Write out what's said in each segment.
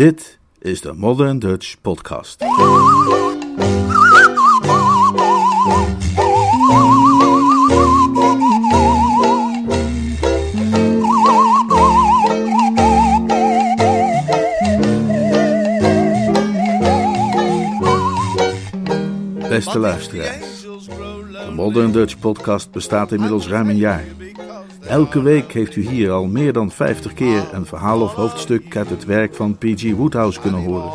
Dit is de Modern Dutch Podcast. Beste luisteraars, de Modern Dutch Podcast bestaat inmiddels ruim een jaar. Elke week heeft u hier al meer dan 50 keer een verhaal of hoofdstuk uit het werk van P.G. Woodhouse kunnen horen.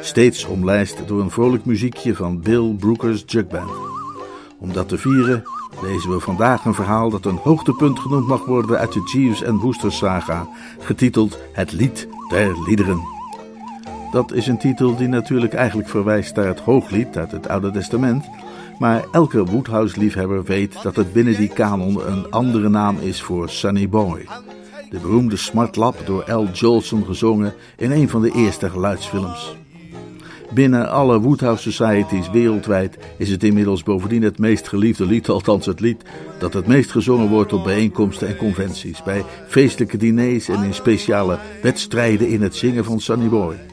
Steeds omlijst door een vrolijk muziekje van Bill Brooker's Jug Band. Om dat te vieren lezen we vandaag een verhaal dat een hoogtepunt genoemd mag worden uit de Jeeves en saga, getiteld Het Lied der Liederen. Dat is een titel die natuurlijk eigenlijk verwijst naar het Hooglied uit het Oude Testament, maar elke Woodhouse-liefhebber weet dat het binnen die kanon een andere naam is voor Sunny Boy. De beroemde Smartlap door L. Jolson gezongen in een van de eerste geluidsfilms. Binnen alle Woodhouse Societies wereldwijd is het inmiddels bovendien het meest geliefde lied, althans het lied dat het meest gezongen wordt op bijeenkomsten en conventies, bij feestelijke diners en in speciale wedstrijden in het zingen van Sunny Boy.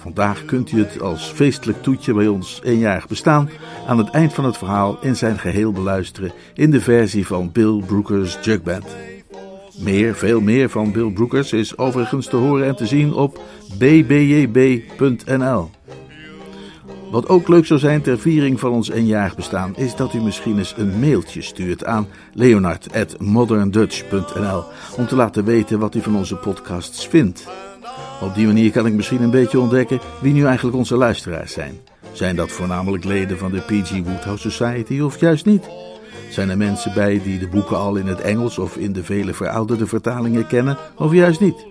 Vandaag kunt u het als feestelijk toetje bij ons eenjarig bestaan aan het eind van het verhaal in zijn geheel beluisteren in de versie van Bill Brooker's Jug Band. Meer, veel meer van Bill Brookers is overigens te horen en te zien op bbjb.nl. Wat ook leuk zou zijn ter viering van ons eenjarig bestaan, is dat u misschien eens een mailtje stuurt aan leonard.moderndutch.nl om te laten weten wat u van onze podcasts vindt. Op die manier kan ik misschien een beetje ontdekken wie nu eigenlijk onze luisteraars zijn. Zijn dat voornamelijk leden van de P.G. Woodhouse Society of juist niet? Zijn er mensen bij die de boeken al in het Engels of in de vele verouderde vertalingen kennen of juist niet?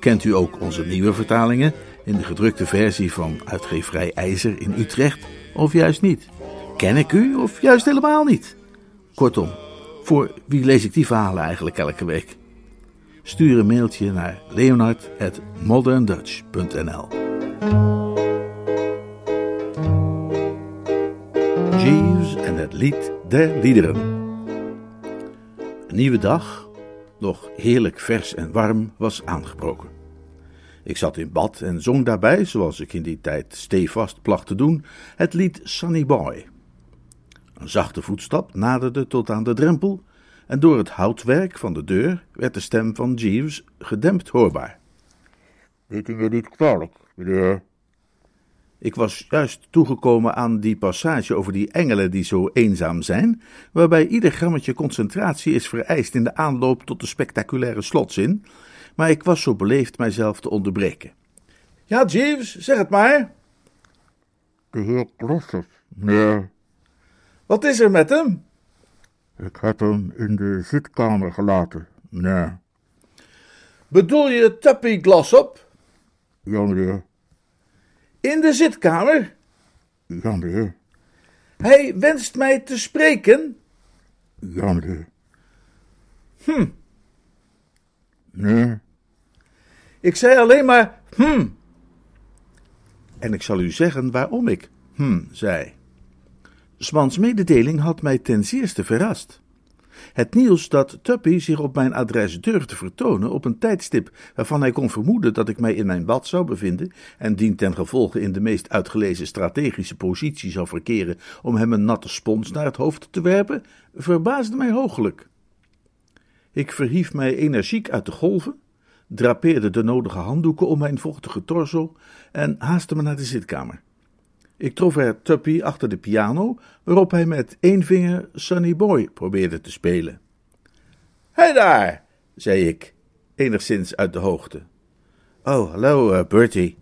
Kent u ook onze nieuwe vertalingen in de gedrukte versie van uitgeverij IJzer in Utrecht of juist niet? Ken ik u of juist helemaal niet? Kortom, voor wie lees ik die verhalen eigenlijk elke week? Stuur een mailtje naar leonard.moderndutch.nl Jeeves en het lied der liederen. Een nieuwe dag, nog heerlijk vers en warm, was aangebroken. Ik zat in bad en zong daarbij, zoals ik in die tijd stevast placht te doen, het lied Sunny Boy. Een zachte voetstap naderde tot aan de drempel en door het houtwerk van de deur werd de stem van Jeeves gedempt hoorbaar. Weet u me niet kwalijk, meneer? Ik was juist toegekomen aan die passage over die engelen die zo eenzaam zijn, waarbij ieder grammetje concentratie is vereist in de aanloop tot de spectaculaire slotzin, maar ik was zo beleefd mijzelf te onderbreken. Ja, Jeeves, zeg het maar. De heer Glossop, meneer. Wat is er met hem? Ik heb hem in de zitkamer gelaten, meneer. Bedoel je Tuppy Glossop? Ja, meneer. In de zitkamer? Ja, meneer. Hij wenst mij te spreken? Ja, meneer. Hm, Nee, ik zei alleen maar hm. En ik zal u zeggen waarom ik hm zei. Smans mededeling had mij ten zeerste verrast. Het nieuws dat Tuppy zich op mijn adres durfde vertonen op een tijdstip waarvan hij kon vermoeden dat ik mij in mijn bad zou bevinden en dien ten gevolge in de meest uitgelezen strategische positie zou verkeren om hem een natte spons naar het hoofd te werpen, verbaasde mij hooglijk. Ik verhief mij energiek uit de golven, drapeerde de nodige handdoeken om mijn vochtige torso en haastte me naar de zitkamer. Ik trof er Tuppy achter de piano, waarop hij met één vinger Sunny Boy probeerde te spelen. Hé daar, zei ik, enigszins uit de hoogte. Oh, hallo, uh, Bertie,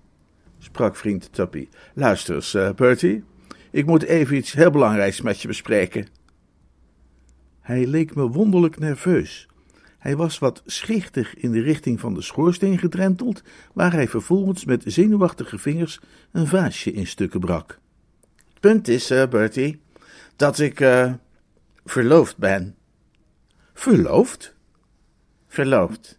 sprak vriend Tuppy. Luister eens, uh, Bertie, ik moet even iets heel belangrijks met je bespreken. Hij leek me wonderlijk nerveus. Hij was wat schichtig in de richting van de schoorsteen gedrenteld, waar hij vervolgens met zenuwachtige vingers een vaasje in stukken brak. Het punt is, uh, Bertie, dat ik uh, verloofd ben. Verloofd? Verloofd,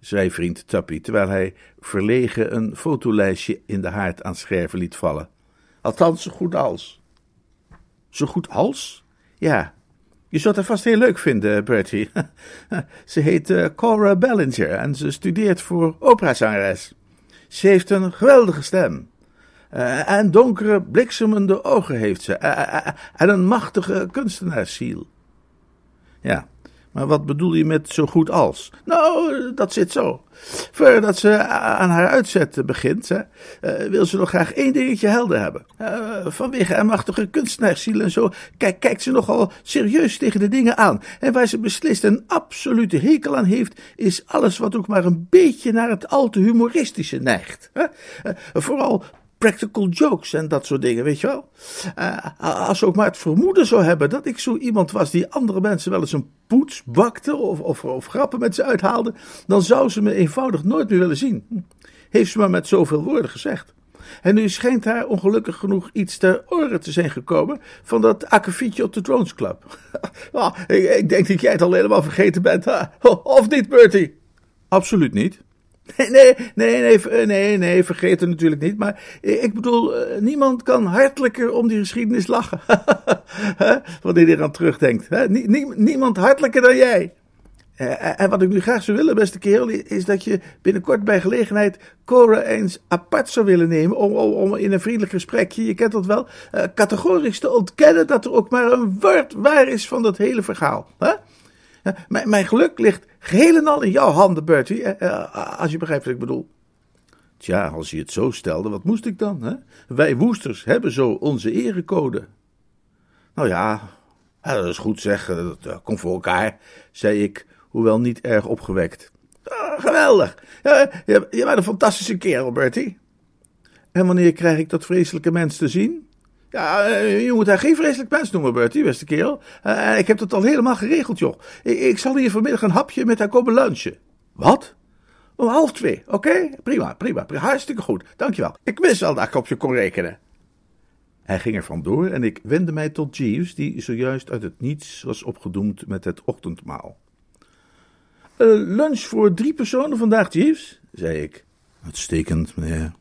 zei vriend Tuppy, terwijl hij verlegen een fotolijstje in de haard aan scherven liet vallen. Althans, zo goed als. Zo goed als? Ja, je zult haar vast heel leuk vinden, Bertie. ze heet uh, Cora Bellinger en ze studeert voor operazangeres. Ze heeft een geweldige stem. Uh, en donkere, bliksemende ogen heeft ze. Uh, en een machtige kunstenaarsziel. Ja, maar wat bedoel je met zo goed als? Nou, dat zit zo. Voordat ze aan haar uitzet begint, hè, uh, wil ze nog graag één dingetje helder hebben. Uh, vanwege haar machtige kunstenaarsziel en zo, kijk, kijkt ze nogal serieus tegen de dingen aan. En waar ze beslist een absolute hekel aan heeft, is alles wat ook maar een beetje naar het al te humoristische neigt. Hè? Uh, vooral practical jokes en dat soort dingen, weet je wel. Uh, als ze ook maar het vermoeden zou hebben dat ik zo iemand was die andere mensen wel eens een poets bakte of, of, of grappen met ze uithaalde, dan zou ze me eenvoudig nooit meer willen zien. Heeft ze maar met zoveel woorden gezegd. En nu schijnt haar ongelukkig genoeg iets ter oren te zijn gekomen van dat akkefietje op de Drones Club. oh, ik, ik, denk dat jij het al helemaal vergeten bent. Of niet, Bertie? Absoluut niet. Nee, nee, nee, nee, nee, nee, vergeet het natuurlijk niet. Maar ik bedoel, niemand kan hartelijker om die geschiedenis lachen. Wanneer je eraan terugdenkt. Niemand hartelijker dan jij. En wat ik nu graag zou willen, beste kerel, is dat je binnenkort bij gelegenheid Cora eens apart zou willen nemen. Om, om, om in een vriendelijk gesprekje, je kent dat wel, categorisch te ontkennen dat er ook maar een woord waar is van dat hele verhaal. Hè? Mijn, geluk ligt geheel en al in jouw handen, Bertie, eh, eh, als je begrijpt wat ik bedoel. Tja, als je het zo stelde, wat moest ik dan? Hè? Wij woesters hebben zo onze erecode. Nou ja, dat is goed zeg, dat komt voor elkaar, zei ik, hoewel niet erg opgewekt. Ah, geweldig, je, je bent een fantastische kerel, Bertie. En wanneer krijg ik dat vreselijke mens te zien? Ja, eh, je moet haar geen vreselijk mens noemen, Bertie, beste kerel. Uh, ik heb dat al helemaal geregeld, joh. Ik, zal hier vanmiddag een hapje met haar komen lunchen. Wat? Om half twee, oké? Prima, prima, prima, hartstikke goed, dankjewel. Ik wist wel dat ik op je kon rekenen. Hij ging er vandoor en ik wendde mij tot Jeeves, die zojuist uit het niets was opgedoemd met het ochtendmaal. Uh, lunch voor drie personen vandaag, Jeeves, zei ik. Uitstekend, meneer.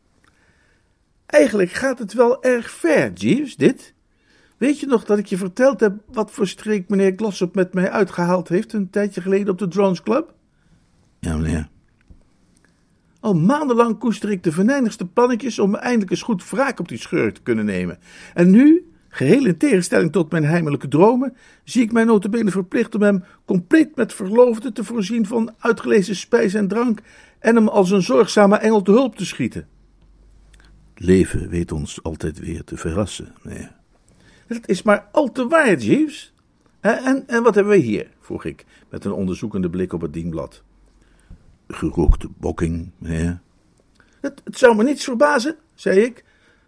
Eigenlijk gaat het wel erg ver, Jeeves, dit. Weet je nog dat ik je verteld heb wat voor streek meneer Glossop met mij uitgehaald heeft een tijdje geleden op de Drones Club? Ja, meneer. Al maandenlang koester ik de venijnigste plannetjes om eindelijk eens goed wraak op die schurk te kunnen nemen. En nu, geheel in tegenstelling tot mijn heimelijke dromen, zie ik mij notabene verplicht om hem compleet met verloofde te voorzien van uitgelezen spijs en drank en hem als een zorgzame engel te hulp te schieten. Leven weet ons altijd weer te verrassen. Nee. Dat is maar al te waar, Jeeves. En, en wat hebben we hier? vroeg ik, met een onderzoekende blik op het dienblad. Gerookte bokking, meneer. Het, het zou me niets verbazen, zei ik,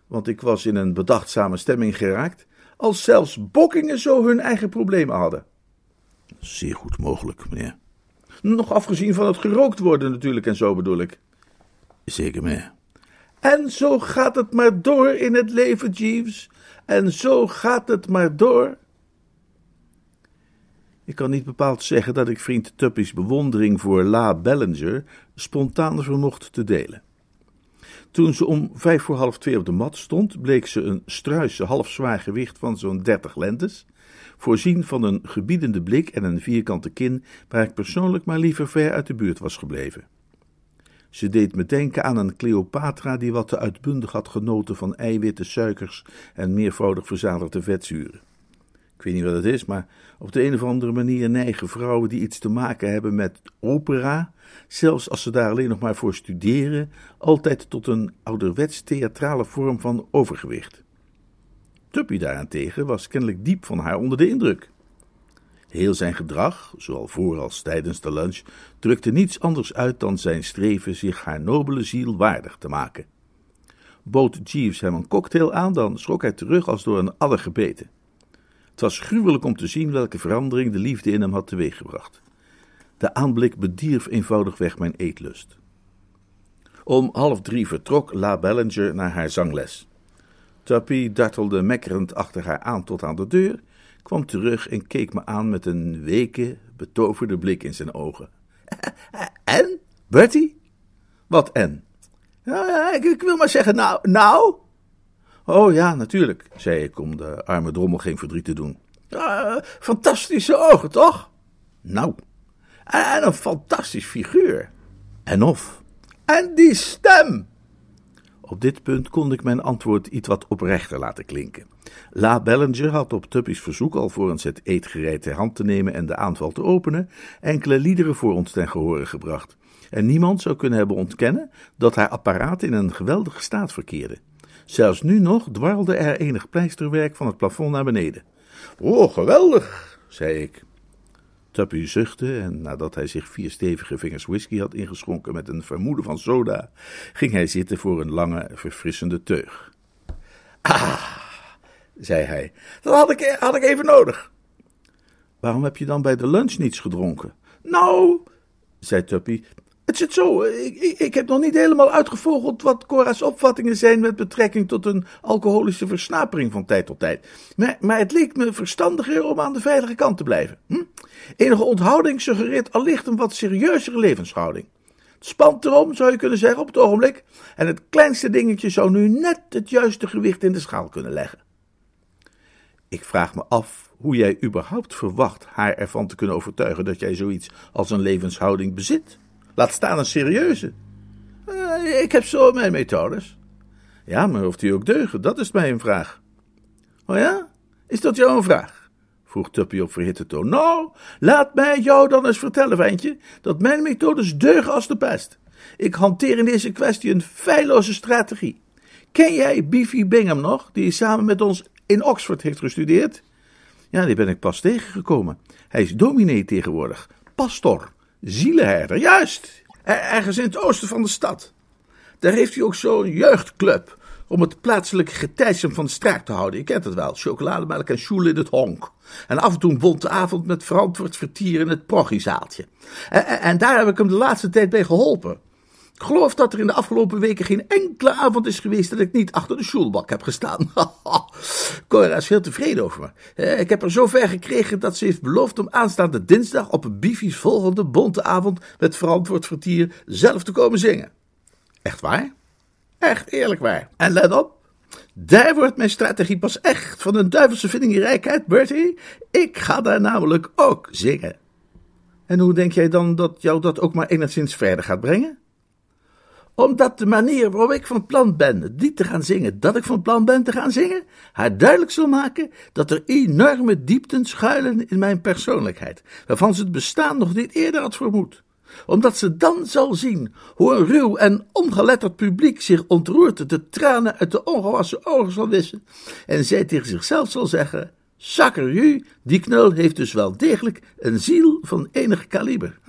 want ik was in een bedachtzame stemming geraakt, als zelfs bokkingen zo hun eigen problemen hadden. Zeer goed mogelijk, meneer. Nog afgezien van het gerookt worden natuurlijk en zo bedoel ik. Zeker, meneer. En zo gaat het maar door in het leven, Jeeves. En zo gaat het maar door. Ik kan niet bepaald zeggen dat ik vriend Tuppy's bewondering voor La Bellinger spontaan vermocht te delen. Toen ze om vijf voor half twee op de mat stond, bleek ze een struise halfzwaar gewicht van zo'n dertig lentes, voorzien van een gebiedende blik en een vierkante kin, waar ik persoonlijk maar liever ver uit de buurt was gebleven. Ze deed me denken aan een Cleopatra die wat te uitbundig had genoten van eiwitten, suikers en meervoudig verzadigde vetzuren. Ik weet niet wat het is, maar op de een of andere manier neigen vrouwen die iets te maken hebben met opera, zelfs als ze daar alleen nog maar voor studeren, altijd tot een ouderwets theatrale vorm van overgewicht. Tuppy daarentegen was kennelijk diep van haar onder de indruk. Heel zijn gedrag, zowel voor als tijdens de lunch, drukte niets anders uit dan zijn streven zich haar nobele ziel waardig te maken. Bood Jeeves hem een cocktail aan, dan schrok hij terug als door een adder gebeten. Het was gruwelijk om te zien welke verandering de liefde in hem had teweeggebracht. De aanblik bedierf eenvoudigweg mijn eetlust. Om half drie vertrok La Bellinger naar haar zangles. Tuppy dartelde mekkerend achter haar aan tot aan de deur kwam terug en keek me aan met een weke, betoverde blik in zijn ogen. En? Bertie? Wat en? Ja, ik, ik, wil maar zeggen, nou, nou? Oh ja, natuurlijk, zei ik om de arme drommel geen verdriet te doen. Fantastische ogen, toch? Nou, en een fantastisch figuur. En of? En die stem! Op dit punt kon ik mijn antwoord iets wat oprechter laten klinken. La Bellinger had op Tuppy's verzoek, alvorens het eetgereid ter hand te nemen en de aanval te openen, enkele liederen voor ons ten gehore gebracht. En niemand zou kunnen hebben ontkennen dat haar apparaat in een geweldige staat verkeerde. Zelfs nu nog dwarrelde er enig pleisterwerk van het plafond naar beneden. Oh, geweldig, zei ik. Tuppy zuchtte en nadat hij zich vier stevige vingers whisky had ingeschonken met een vermoeden van soda, ging hij zitten voor een lange, verfrissende teug. Ah, zei hij, dat had ik, had ik even nodig. Waarom heb je dan bij de lunch niets gedronken? Nou, zei Tuppy, het zit zo, ik, ik, ik, heb nog niet helemaal uitgevogeld wat Cora's opvattingen zijn met betrekking tot een alcoholische versnapering van tijd tot tijd. Maar, maar het leek me verstandiger om aan de veilige kant te blijven. Hm? Enige onthouding suggereert allicht een wat serieuzere levenshouding. Het spant erom, zou je kunnen zeggen, op het ogenblik. En het kleinste dingetje zou nu net het juiste gewicht in de schaal kunnen leggen. Ik vraag me af hoe jij überhaupt verwacht haar ervan te kunnen overtuigen dat jij zoiets als een levenshouding bezit. Laat staan een serieuze. Uh, ik heb zo mijn methodes. Ja, maar of die ook deugen, dat is mij een vraag. Oh ja? Is dat jou een vraag? vroeg Tuppy op verhitte toon. Nou, laat mij jou dan eens vertellen, ventje, dat mijn methodes deugen als de pest. Ik hanteer in deze kwestie een feilloze strategie. Ken jij Beefy Bingham nog, die samen met ons in Oxford heeft gestudeerd? Ja, die ben ik pas tegengekomen. Hij is dominee tegenwoordig, pastor, zielenherder, juist. Ergens in het oosten van de stad. Daar heeft hij ook zo'n jeugdclub om het plaatselijke getijsem van straat te houden. Je kent het wel, chocolademelk en school in het honk. En af en toe een bonte avond met verantwoord vertier in het proggizaaltje. En, en, daar heb ik hem de laatste tijd bij geholpen. Geloof dat er in de afgelopen weken geen enkele avond is geweest dat ik niet achter de schoolbak heb gestaan. Cora is heel tevreden over me. Ik heb er zover gekregen dat ze heeft beloofd om aanstaande dinsdag op een bifies volgende bonte avond met verantwoord vertier zelf te komen zingen. Echt waar? Echt eerlijk waar. En let op, daar wordt mijn strategie pas echt van een duivelse vindingrijkheid, Bertie. Ik ga daar namelijk ook zingen. En hoe denk jij dan dat jou dat ook maar enigszins verder gaat brengen? Omdat de manier waarop ik van plan ben die te gaan zingen, dat ik van plan ben te gaan zingen, haar duidelijk zal maken dat er enorme diepten schuilen in mijn persoonlijkheid, waarvan ze het bestaan nog niet eerder had vermoed. Omdat ze dan zal zien hoe een ruw en ongeletterd publiek zich ontroert de tranen uit de ongewassen ogen zal wissen en zij tegen zichzelf zal zeggen, Sakkerju, die knul heeft dus wel degelijk een ziel van enig kaliber.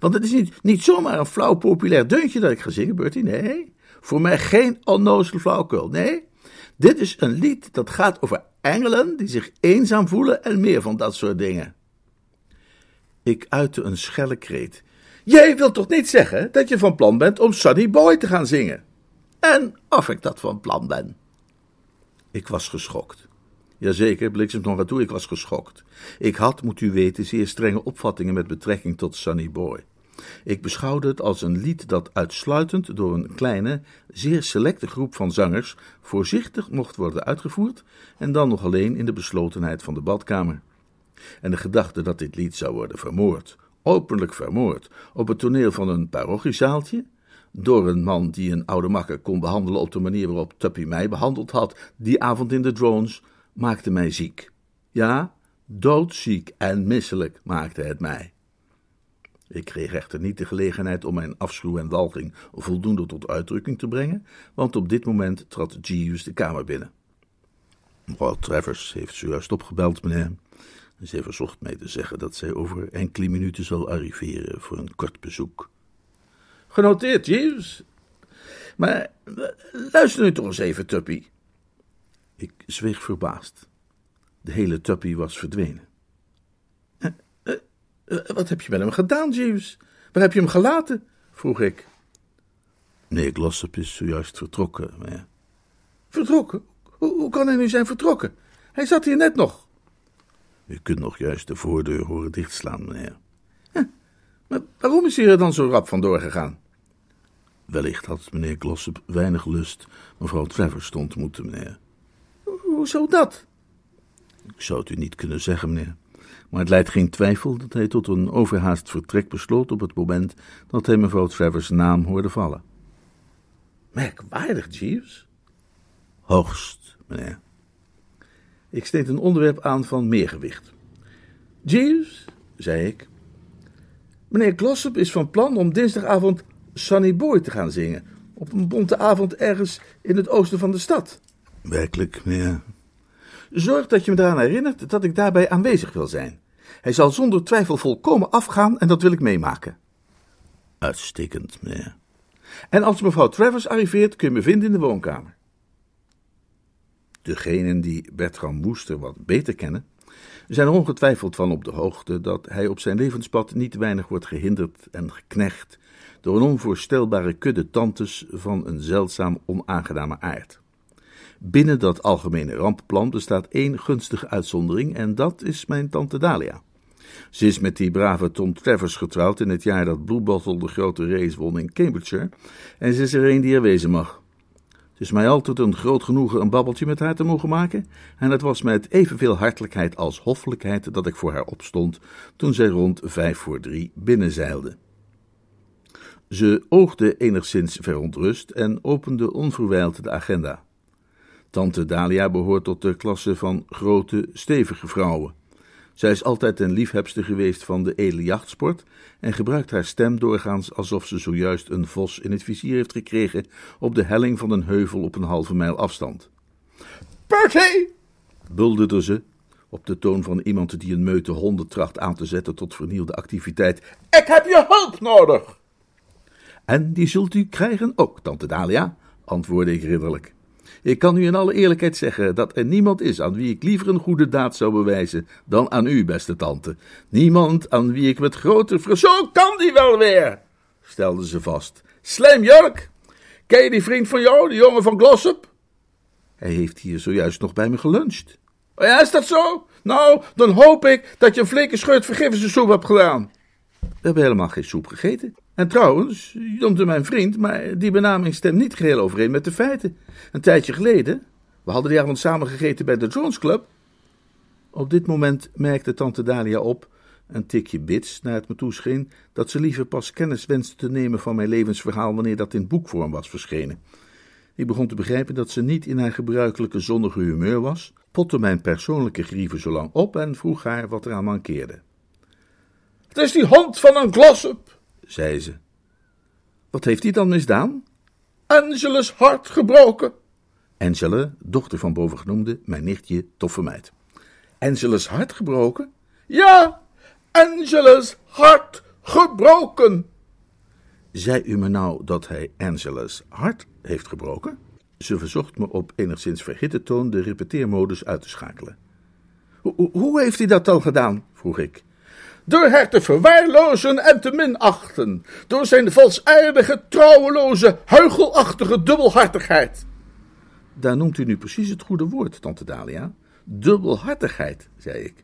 Want het is niet, niet zomaar een flauw populair deuntje dat ik ga zingen, Bertie, nee. Voor mij geen onnozel flauwkul, nee. Dit is een lied dat gaat over engelen die zich eenzaam voelen en meer van dat soort dingen. Ik uitte een schelle kreet. Jij wilt toch niet zeggen dat je van plan bent om Sunny Boy te gaan zingen? En of ik dat van plan ben. Ik was geschokt. Jazeker, bliksem nog aan toe, ik was geschokt. Ik had, moet u weten, zeer strenge opvattingen met betrekking tot Sunny Boy. Ik beschouwde het als een lied dat uitsluitend door een kleine, zeer selecte groep van zangers voorzichtig mocht worden uitgevoerd en dan nog alleen in de beslotenheid van de badkamer. En de gedachte dat dit lied zou worden vermoord, openlijk vermoord, op het toneel van een parochiezaaltje, door een man die een oude makker kon behandelen op de manier waarop Tuppy mij behandeld had die avond in de drones, maakte mij ziek. Ja, doodziek en misselijk maakte het mij. Ik kreeg echter niet de gelegenheid om mijn afschuw en walging voldoende tot uitdrukking te brengen, want op dit moment trad Jeeves de kamer binnen. Mevrouw Travers heeft zojuist opgebeld, meneer. Zij verzocht mij te zeggen dat zij over enkele minuten zal arriveren voor een kort bezoek. Genoteerd, Jeeves. Maar luister nu toch eens even, Tuppy. Ik zweeg verbaasd. De hele Tuppy was verdwenen. Eh, eh, eh, wat heb je met hem gedaan, Jeeves? Waar heb je hem gelaten? vroeg ik. Nee, Glossop is zojuist vertrokken. Maar... Vertrokken? Hoe, kan hij nu zijn vertrokken? Hij zat hier net nog. U kunt nog juist de voordeur horen dichtslaan, meneer. maar waarom is hij er dan zo rap vandoor gegaan? Wellicht had meneer Glossop weinig lust mevrouw Travers te ontmoeten, meneer. Hoezo dat? Ik zou het u niet kunnen zeggen, meneer. Maar het leidt geen twijfel dat hij tot een overhaast vertrek besloot op het moment dat hij mevrouw Travers naam hoorde vallen. Merkwaardig, Jeeves. Hoogst, meneer. Ik sneed een onderwerp aan van meer gewicht. Jeeves, zei ik. Meneer Glossop is van plan om dinsdagavond Sunny Boy te gaan zingen. Op een bonte avond ergens in het oosten van de stad. Werkelijk, meneer. Zorg dat je me eraan herinnert dat ik daarbij aanwezig wil zijn. Hij zal zonder twijfel volkomen afgaan en dat wil ik meemaken. Uitstekend, meneer. En als mevrouw Travers arriveert, kun je me vinden in de woonkamer. Degenen die Bertram Woester wat beter kennen, zijn er ongetwijfeld van op de hoogte dat hij op zijn levenspad niet weinig wordt gehinderd en geknecht door een onvoorstelbare kudde tantes van een zeldzaam onaangename aard. Binnen dat algemene rampplan bestaat één gunstige uitzondering en dat is mijn tante Dalia. Ze is met die brave Tom Travers getrouwd in het jaar dat Blue Bottle de grote race won in Cambridgeshire en ze is er een die er wezen mag. Het is mij altijd een groot genoegen een babbeltje met haar te mogen maken, en het was met evenveel hartelijkheid als hoffelijkheid dat ik voor haar opstond toen zij rond vijf voor drie binnenzeilde. Ze oogde enigszins verontrust en opende onverwijld de agenda. Tante Dalia behoort tot de klasse van grote, stevige vrouwen. Zij is altijd een liefhebster geweest van de edele jachtsport en gebruikt haar stem doorgaans alsof ze zojuist een vos in het vizier heeft gekregen op de helling van een heuvel op een halve mijl afstand. Bertie! bulderde ze, op de toon van iemand die een meute honden tracht aan te zetten tot vernielde activiteit. Ik heb je hulp nodig! En die zult u krijgen ook, tante Dalia, antwoordde ik ridderlijk. Ik kan u in alle eerlijkheid zeggen dat er niemand is aan wie ik liever een goede daad zou bewijzen dan aan u, beste tante. Niemand aan wie ik met groter ver... Zo kan die wel weer, stelde ze vast. Slijmjurk, ken je die vriend van jou, die jongen van Glossop? Hij heeft hier zojuist nog bij me geluncht. Oh ja, is dat zo? Nou, dan hoop ik dat je een flinke scheut vergifnissoep hebt gedaan. We hebben helemaal geen soep gegeten. En trouwens, je noemt hem mijn vriend, maar die benaming stemt niet geheel overeen met de feiten. Een tijdje geleden, we hadden die avond samen gegeten bij de Jones Club. Op dit moment merkte tante Dalia op, een tikje bits naar het me toescheen, dat ze liever pas kennis wenste te nemen van mijn levensverhaal wanneer dat in boekvorm was verschenen. Ik begon te begrijpen dat ze niet in haar gebruikelijke zonnige humeur was, potte mijn persoonlijke grieven zo lang op en vroeg haar wat eraan mankeerde. Het is die hond van een glossop, zei ze. Wat heeft hij dan misdaan? Angelus hart gebroken. Angela, dochter van bovengenoemde, mijn nichtje, toffe meid. Angelus hart gebroken? Ja, Angelus hart gebroken. Zei u me nou dat hij Angelus hart heeft gebroken? Ze verzocht me op enigszins verhitte toon de repeteermodus uit te schakelen. Hoe, hoe heeft hij dat dan gedaan? vroeg ik door haar te verwaarlozen en te minachten, door zijn valsaardige, trouweloze, huichelachtige dubbelhartigheid. Daar noemt u nu precies het goede woord, tante Dalia. Dubbelhartigheid, zei ik.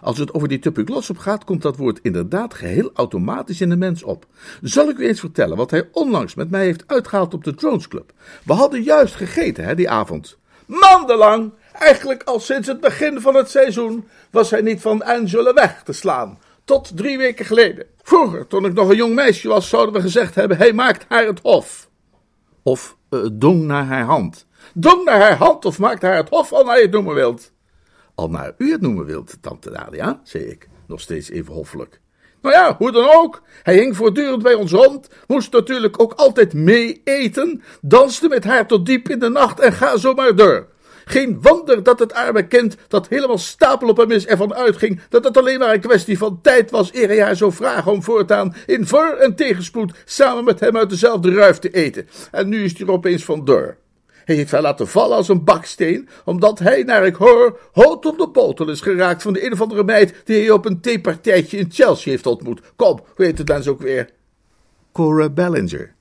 Als het over die tuberculose gaat, komt dat woord inderdaad geheel automatisch in de mens op. Zal ik u eens vertellen wat hij onlangs met mij heeft uitgehaald op de Drones Club? We hadden juist gegeten, hè, die avond. Maandenlang, eigenlijk al sinds het begin van het seizoen, was hij niet van Angela weg te slaan. Tot drie weken geleden. Vroeger, toen ik nog een jong meisje was, zouden we gezegd hebben: hij maakt haar het hof. Of uh, dong naar haar hand. Dong naar haar hand of maakt haar het hof, al naar je het noemen wilt. Al naar u het noemen wilt, tante Dalia, zei ik, nog steeds even hoffelijk. Nou ja, hoe dan ook. Hij hing voortdurend bij ons rond, moest natuurlijk ook altijd mee eten, danste met haar tot diep in de nacht en ga zo maar door. Geen wonder dat het arme kind, dat helemaal stapel op hem is, ervan uitging dat het alleen maar een kwestie van tijd was eer hij haar zou vragen om voortaan in voor- en tegenspoed samen met hem uit dezelfde ruif te eten. En nu is hij er opeens van door. Hij heeft haar laten vallen als een baksteen, omdat hij, naar ik hoor, hout op de botel is geraakt van de een of andere meid die hij op een theepartijtje in Chelsea heeft ontmoet. Kom, hoe heet het dan zo ook weer? Cora Ballinger.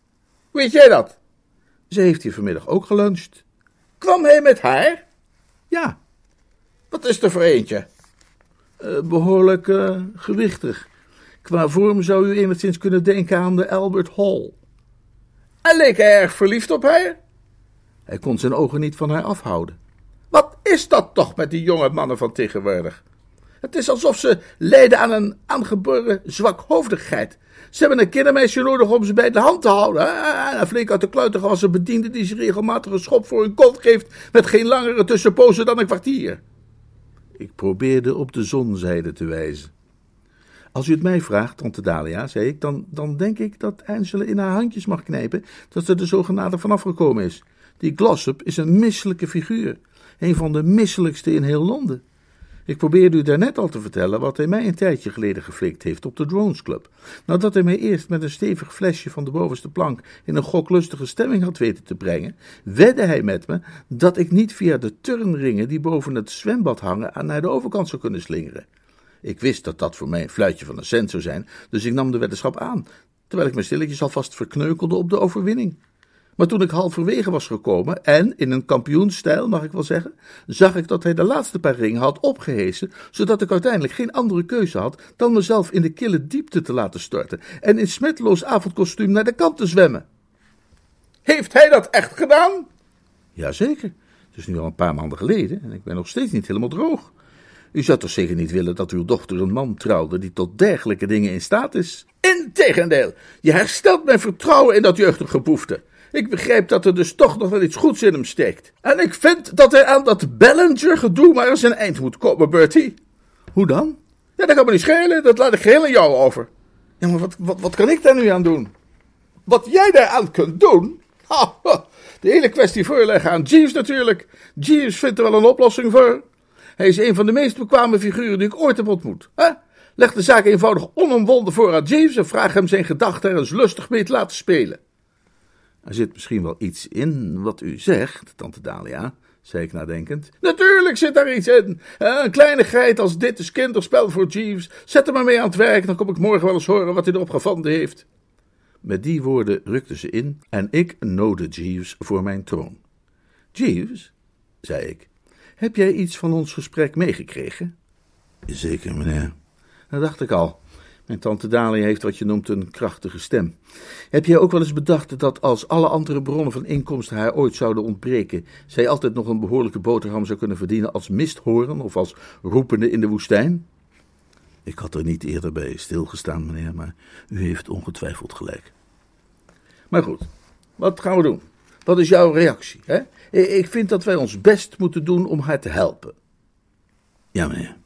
Weet jij dat? Ze heeft hier vanmiddag ook geluncht. Kwam hij met haar? Ja. Wat is er voor eentje? Uh, behoorlijk uh, gewichtig. Qua vorm zou u enigszins kunnen denken aan de Albert Hall. En leek hij erg verliefd op haar? Hij kon zijn ogen niet van haar afhouden. Wat is dat toch met die jonge mannen van tegenwoordig? Het is alsof ze lijden aan een aangeboren zwakhoofdigheid. Ze hebben een kindermeisje nodig om ze bij de hand te houden. En flink uit de kluiten als een bediende die ze regelmatig een schop voor hun kont geeft met geen langere tussenpozen dan een kwartier. Ik probeerde op de zonzijde te wijzen. Als u het mij vraagt, tante Dalia, zei ik, dan, dan denk ik dat Angela in haar handjes mag knijpen dat ze er zogenaamd vanaf gekomen is. Die Glossop is een misselijke figuur. Een van de misselijkste in heel Londen. Ik probeerde u daarnet al te vertellen wat hij mij een tijdje geleden geflikt heeft op de Drones Club. Nadat hij mij eerst met een stevig flesje van de bovenste plank in een goklustige stemming had weten te brengen, wedde hij met me dat ik niet via de turnringen die boven het zwembad hangen naar de overkant zou kunnen slingeren. Ik wist dat dat voor mij een fluitje van een cent zou zijn, dus ik nam de weddenschap aan, terwijl ik me stilletjes alvast verkneukelde op de overwinning. Maar toen ik halverwege was gekomen, en in een kampioenstijl mag ik wel zeggen, zag ik dat hij de laatste paar ringen had opgehezen, zodat ik uiteindelijk geen andere keuze had dan mezelf in de kille diepte te laten storten en in smetloos avondkostuum naar de kant te zwemmen. Heeft hij dat echt gedaan? Jazeker. Het is nu al een paar maanden geleden en ik ben nog steeds niet helemaal droog. U zou toch zeker niet willen dat uw dochter een man trouwde die tot dergelijke dingen in staat is? Integendeel, je herstelt mijn vertrouwen in dat jeugdige boefte. Ik begrijp dat er dus toch nog wel iets goeds in hem steekt. En ik vind dat hij aan dat Ballinger-gedoe maar eens een eind moet komen, Bertie. Hoe dan? Ja, dat kan me niet schelen, dat laat ik geheel aan jou over. Ja, maar wat, wat, wat kan ik daar nu aan doen? Wat jij daaraan kunt doen? Ha, ha, de hele kwestie voorleggen aan Jeeves natuurlijk. Jeeves vindt er wel een oplossing voor. Hij is een van de meest bekwame figuren die ik ooit heb ontmoet. Hè? Leg de zaak eenvoudig onomwonden voor aan Jeeves en vraag hem zijn gedachten er eens lustig mee te laten spelen. Er zit misschien wel iets in wat u zegt, tante Dalia, zei ik nadenkend. Natuurlijk zit daar iets in. Een kleinigheid als dit is kinderspel voor Jeeves. Zet hem maar mee aan het werk, dan kom ik morgen wel eens horen wat hij erop gevonden heeft. Met die woorden rukte ze in en ik noodde Jeeves voor mijn troon. Jeeves, zei ik, heb jij iets van ons gesprek meegekregen? Zeker, meneer. Dat dacht ik al. Mijn tante Dalia heeft wat je noemt een krachtige stem. Heb jij ook wel eens bedacht dat als alle andere bronnen van inkomsten haar ooit zouden ontbreken, zij altijd nog een behoorlijke boterham zou kunnen verdienen als misthoren of als roepende in de woestijn? Ik had er niet eerder bij stilgestaan, meneer, maar u heeft ongetwijfeld gelijk. Maar goed, wat gaan we doen? Wat is jouw reactie? Hè? Ik vind dat wij ons best moeten doen om haar te helpen. Ja, meneer.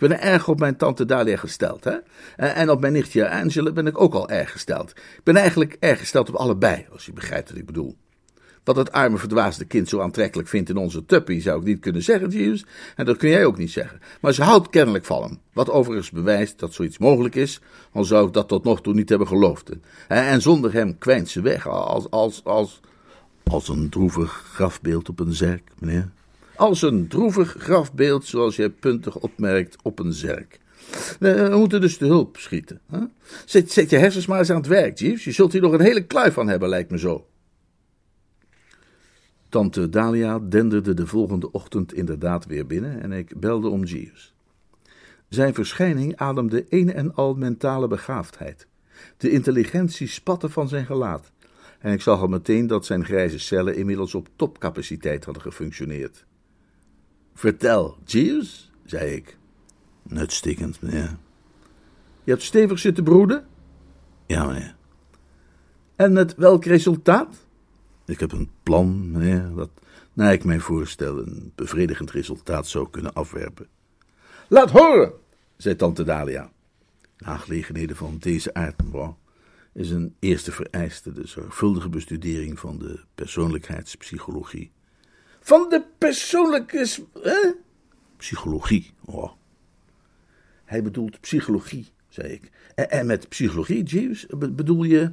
Ik ben erg op mijn tante Dalia gesteld, hè? En op mijn nichtje Angela ben ik ook al erg gesteld. Ik ben eigenlijk erg gesteld op allebei, als je begrijpt wat ik bedoel. Wat het arme verdwaasde kind zo aantrekkelijk vindt in onze tuppy, zou ik niet kunnen zeggen, Jeeves. En dat kun jij ook niet zeggen. Maar ze houdt kennelijk van hem. Wat overigens bewijst dat zoiets mogelijk is, al zou ik dat tot nog toe niet hebben geloofd. En zonder hem kwijnt ze weg, als, als, als, als een droevig grafbeeld op een zerk, meneer. Als een droevig grafbeeld, zoals jij puntig opmerkt, op een zerk. We moeten dus de hulp schieten. Hè? Zet, zet je hersens maar eens aan het werk, Jeeves. Je zult hier nog een hele kluif van hebben, lijkt me zo. Tante Dalia denderde de volgende ochtend inderdaad weer binnen en ik belde om Jeeves. Zijn verschijning ademde een en al mentale begaafdheid. De intelligentie spatte van zijn gelaat. En ik zag al meteen dat zijn grijze cellen inmiddels op topcapaciteit hadden gefunctioneerd. Vertel, Jeeves, zei ik. Uitstekend, meneer. Je hebt stevig zitten broeden? Ja, meneer. En met welk resultaat? Ik heb een plan, meneer, dat, naar ik mij voorstel, een bevredigend resultaat zou kunnen afwerpen. Laat horen, zei tante Dalia. Aangelegenheden van deze aard, is een eerste vereiste de zorgvuldige bestudering van de persoonlijkheidspsychologie. Van de persoonlijke. Hè? Psychologie. Oh. Hij bedoelt psychologie, zei ik. En, en met psychologie, Jeeves, bedoel je.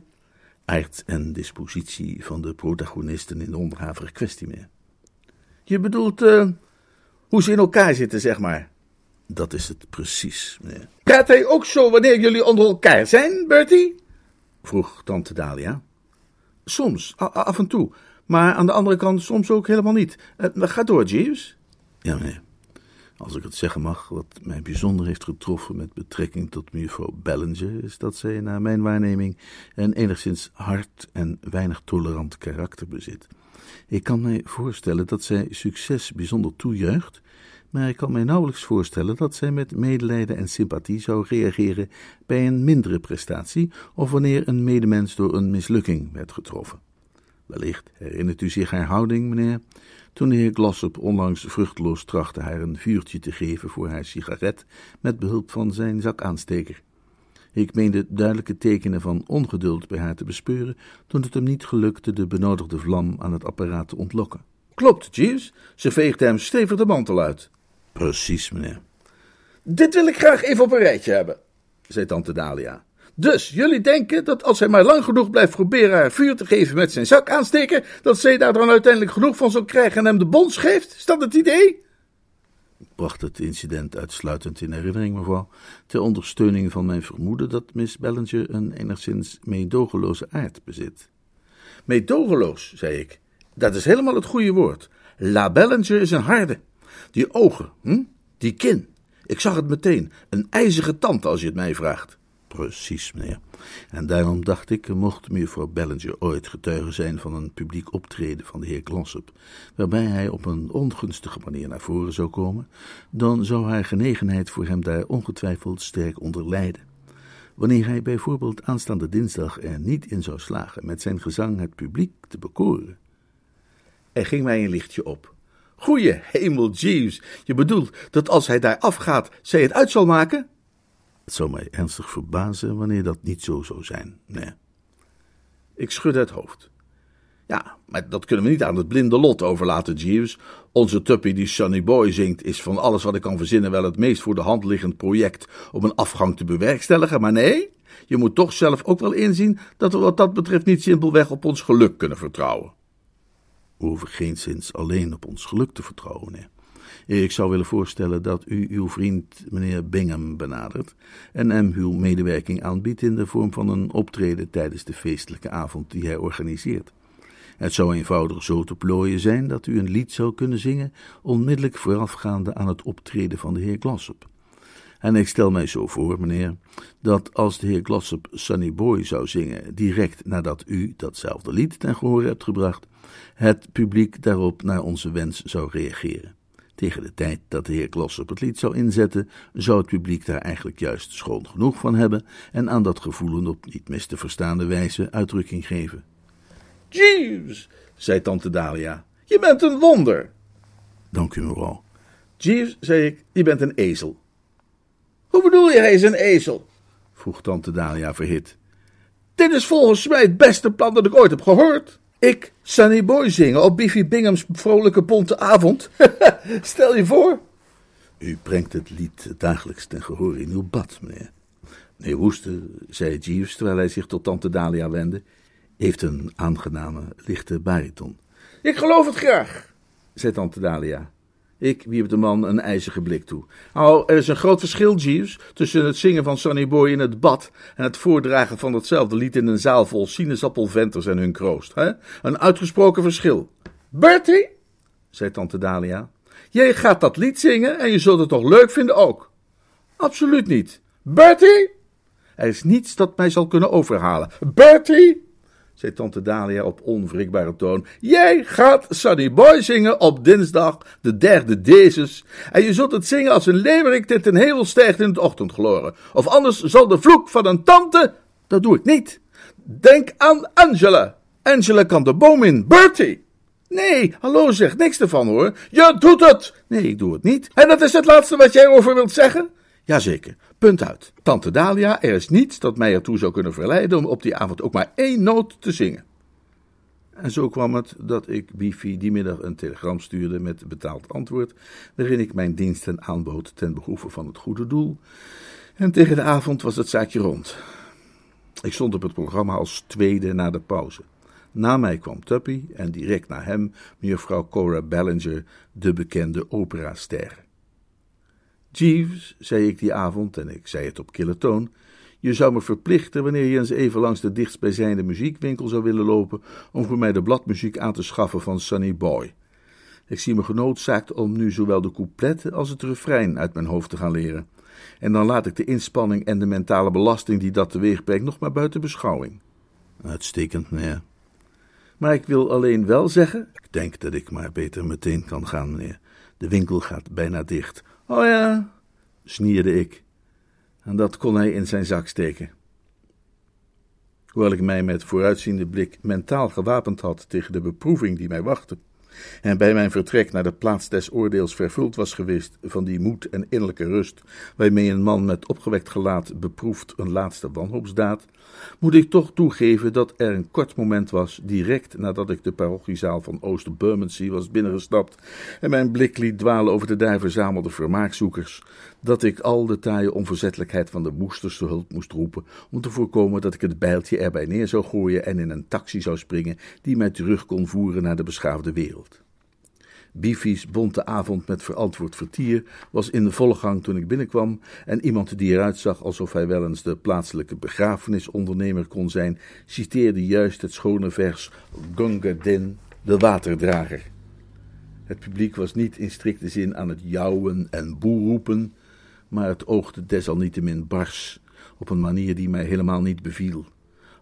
aard en dispositie van de protagonisten in de onderhavige kwestie meer. Je bedoelt. Uh, hoe ze in elkaar zitten, zeg maar. Dat is het precies, meneer. Praat hij ook zo wanneer jullie onder elkaar zijn, Bertie? vroeg tante Dalia. Soms, af en toe. Maar aan de andere kant soms ook helemaal niet. Uh, ga door, Jeeves. Ja, meneer. Als ik het zeggen mag, wat mij bijzonder heeft getroffen met betrekking tot mevrouw Ballinger, is dat zij, naar mijn waarneming, een enigszins hard en weinig tolerant karakter bezit. Ik kan mij voorstellen dat zij succes bijzonder toejuicht, maar ik kan mij nauwelijks voorstellen dat zij met medelijden en sympathie zou reageren bij een mindere prestatie of wanneer een medemens door een mislukking werd getroffen. Wellicht herinnert u zich haar houding, meneer, toen de heer Glossop onlangs vruchteloos trachtte haar een vuurtje te geven voor haar sigaret met behulp van zijn zakaansteker. Ik meende duidelijke tekenen van ongeduld bij haar te bespeuren toen het hem niet gelukte de benodigde vlam aan het apparaat te ontlokken. Klopt, Jeeves. Ze veegde hem stevig de mantel uit. Precies, meneer. Dit wil ik graag even op een rijtje hebben, zei tante Dalia. Dus jullie denken dat als hij maar lang genoeg blijft proberen haar vuur te geven met zijn zak aansteken, dat zij daar dan uiteindelijk genoeg van zal krijgen en hem de bons geeft? Is dat het idee? Ik bracht het incident uitsluitend in herinnering, mevrouw, ter ondersteuning van mijn vermoeden dat Miss Bellinger een enigszins meedogenloze aard bezit. Meedogenloos, zei ik. Dat is helemaal het goede woord. La Bellinger is een harde. Die ogen, hm? die kin. Ik zag het meteen. Een ijzige tand, als je het mij vraagt. Precies, meneer. En daarom dacht ik, mocht mevrouw Bellinger ooit getuige zijn van een publiek optreden van de heer Glossop, waarbij hij op een ongunstige manier naar voren zou komen, dan zou haar genegenheid voor hem daar ongetwijfeld sterk onder lijden. Wanneer hij bijvoorbeeld aanstaande dinsdag er niet in zou slagen met zijn gezang het publiek te bekoren. Er ging mij een lichtje op. Goeie hemel, Jeeves, je bedoelt dat als hij daar afgaat, zij het uit zal maken? Het zou mij ernstig verbazen wanneer dat niet zo zou zijn, nee. Ik schudde het hoofd. Ja, maar dat kunnen we niet aan het blinde lot overlaten, Jeeves. Onze tuppy die Sunny Boy zingt is van alles wat ik kan verzinnen wel het meest voor de hand liggend project om een afgang te bewerkstelligen. Maar nee, je moet toch zelf ook wel inzien dat we wat dat betreft niet simpelweg op ons geluk kunnen vertrouwen. We hoeven geen zins alleen op ons geluk te vertrouwen, nee. Ik zou willen voorstellen dat u uw vriend meneer Bingham benadert en hem uw medewerking aanbiedt in de vorm van een optreden tijdens de feestelijke avond die hij organiseert. Het zou eenvoudig zo te plooien zijn dat u een lied zou kunnen zingen, onmiddellijk voorafgaande aan het optreden van de heer Glossop. En ik stel mij zo voor, meneer, dat als de heer Glossop Sunny Boy zou zingen, direct nadat u datzelfde lied ten gehoor hebt gebracht, het publiek daarop naar onze wens zou reageren. Tegen de tijd dat de heer Glossop het lied zou inzetten, zou het publiek daar eigenlijk juist schoon genoeg van hebben en aan dat gevoelen op niet mis te verstaande wijze uitdrukking geven. Jeeves, zei tante Dalia, je bent een wonder. Dank u, mevrouw. Jeeves, zei ik, je bent een ezel. Hoe bedoel je, hij is een ezel? vroeg tante Dalia verhit. Dit is volgens mij het beste plan dat ik ooit heb gehoord. Ik, Sunny Boy zingen op Biffy Bingham's vrolijke bonte avond. Stel je voor. U brengt het lied dagelijks ten gehoor in uw bad, meneer. Meneer Woester, zei Jeeves terwijl hij zich tot tante Dalia wendde, heeft een aangename, lichte bariton. Ik geloof het graag, zei tante Dalia. Ik wierp de man een ijzige blik toe. Oh, er is een groot verschil, Jeeves, tussen het zingen van Sonny Boy in het bad en het voordragen van datzelfde lied in een zaal vol sinaasappelventers en hun kroost. Hè? Een uitgesproken verschil. Bertie, zei tante Dalia, jij gaat dat lied zingen en je zult het toch leuk vinden ook? Absoluut niet. Bertie, er is niets dat mij zal kunnen overhalen. Bertie, zei tante Dalia op onwrikbare toon. Jij gaat Sunny Boy zingen op dinsdag, de derde Dezes. En je zult het zingen als een leeuwerik dit ten hemel stijgt in het ochtendgloren. Of anders zal de vloek van een tante... Dat doe ik niet. Denk aan Angela. Angela kan de boom in. Bertie. Nee, hallo zeg, niks ervan hoor. Je doet het. Nee, ik doe het niet. En dat is het laatste wat jij over wilt zeggen? Jazeker. Punt uit. Tante Dalia, er is niets dat mij ertoe zou kunnen verleiden om op die avond ook maar één noot te zingen. En zo kwam het dat ik Bifi die middag een telegram stuurde met betaald antwoord, waarin ik mijn diensten aanbood ten behoeve van het goede doel. En tegen de avond was het zaakje rond. Ik stond op het programma als tweede na de pauze. Na mij kwam Tuppy en direct na hem mevrouw Cora Ballinger, de bekende operaster. Jeeves, zei ik die avond, en ik zei het op kille toon, je zou me verplichten wanneer je eens even langs de dichtstbijzijnde muziekwinkel zou willen lopen om voor mij de bladmuziek aan te schaffen van Sunny Boy. Ik zie me genoodzaakt om nu zowel de coupletten als het refrein uit mijn hoofd te gaan leren. En dan laat ik de inspanning en de mentale belasting die dat teweeg brengt nog maar buiten beschouwing. Uitstekend, meneer. Maar ik wil alleen wel zeggen, ik denk dat ik maar beter meteen kan gaan, meneer, De winkel gaat bijna dicht. Oh ja, snierde ik. En dat kon hij in zijn zak steken. Hoewel ik mij met vooruitziende blik mentaal gewapend had tegen de beproeving die mij wachtte, en bij mijn vertrek naar de plaats des oordeels vervuld was geweest van die moed en innerlijke rust waarmee een man met opgewekt gelaat beproeft een laatste wanhoopsdaad, moet ik toch toegeven dat er een kort moment was, direct nadat ik de parochiezaal van Oost-Bermondsey was binnengestapt en mijn blik liet dwalen over de daar verzamelde vermaakzoekers, dat ik al de taaie onverzettelijkheid van de moesters te hulp moest roepen om te voorkomen dat ik het bijltje erbij neer zou gooien en in een taxi zou springen die mij terug kon voeren naar de beschaafde wereld. Biffy's bonte avond met verantwoord vertier was in de volle gang toen ik binnenkwam en iemand die eruit zag alsof hij wel eens de plaatselijke begrafenisondernemer kon zijn, citeerde juist het schone vers Gunga Din, de waterdrager. Het publiek was niet in strikte zin aan het jouwen en boeroepen, maar het oogde desalniettemin bars, op een manier die mij helemaal niet beviel.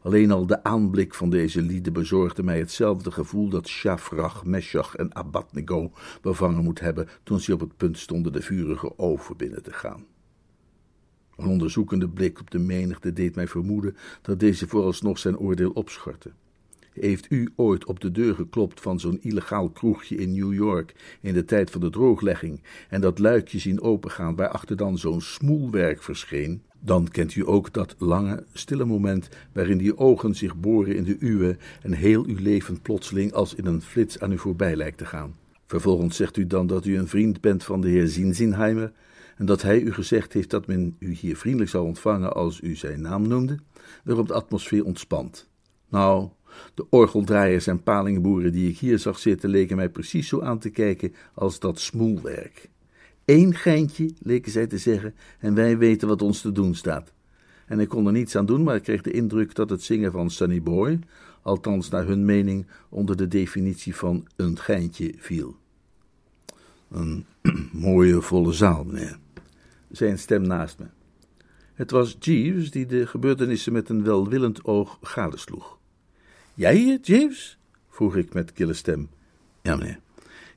Alleen al de aanblik van deze lieden bezorgde mij hetzelfde gevoel dat Shafrach, Meshach en Abadnego bevangen moet hebben toen ze op het punt stonden de vurige oven binnen te gaan. Een onderzoekende blik op de menigte deed mij vermoeden dat deze vooralsnog zijn oordeel opschortte. Heeft u ooit op de deur geklopt van zo'n illegaal kroegje in New York in de tijd van de drooglegging en dat luikje zien opengaan waarachter dan zo'n smoelwerk verscheen? Dan kent u ook dat lange, stille moment waarin die ogen zich boren in de uwe en heel uw leven plotseling als in een flits aan u voorbij lijkt te gaan. Vervolgens zegt u dan dat u een vriend bent van de heer Zinzinheimer en dat hij u gezegd heeft dat men u hier vriendelijk zou ontvangen als u zijn naam noemde, waarop de atmosfeer ontspant. Nou, de orgeldraaiers en palingboeren die ik hier zag zitten leken mij precies zo aan te kijken als dat smoelwerk. Eén geintje, leken zij te zeggen, en wij weten wat ons te doen staat. En ik kon er niets aan doen, maar ik kreeg de indruk dat het zingen van Sunny Boy, althans naar hun mening, onder de definitie van een geintje viel. Een mooie volle zaal, meneer, zei een stem naast me. Het was Jeeves die de gebeurtenissen met een welwillend oog gadesloeg. Jij hier, Jeeves? vroeg ik met kille stem. Ja, meneer.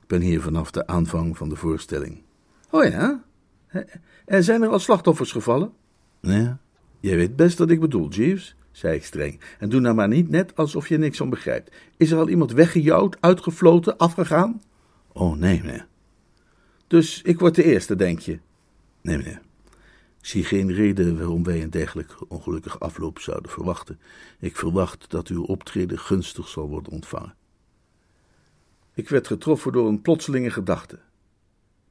Ik ben hier vanaf de aanvang van de voorstelling. Oh ja? En zijn er al slachtoffers gevallen? Ja, jij weet best wat ik bedoel, Jeeves, zei ik streng. En doe nou maar niet net alsof je niks van begrijpt. Is er al iemand weggejouwd, uitgefloten, afgegaan? Oh, nee, meneer. Dus ik word de eerste, denk je? Nee, meneer. Ik zie geen reden waarom wij een dergelijk ongelukkig afloop zouden verwachten. Ik verwacht dat uw optreden gunstig zal worden ontvangen. Ik werd getroffen door een plotselinge gedachte.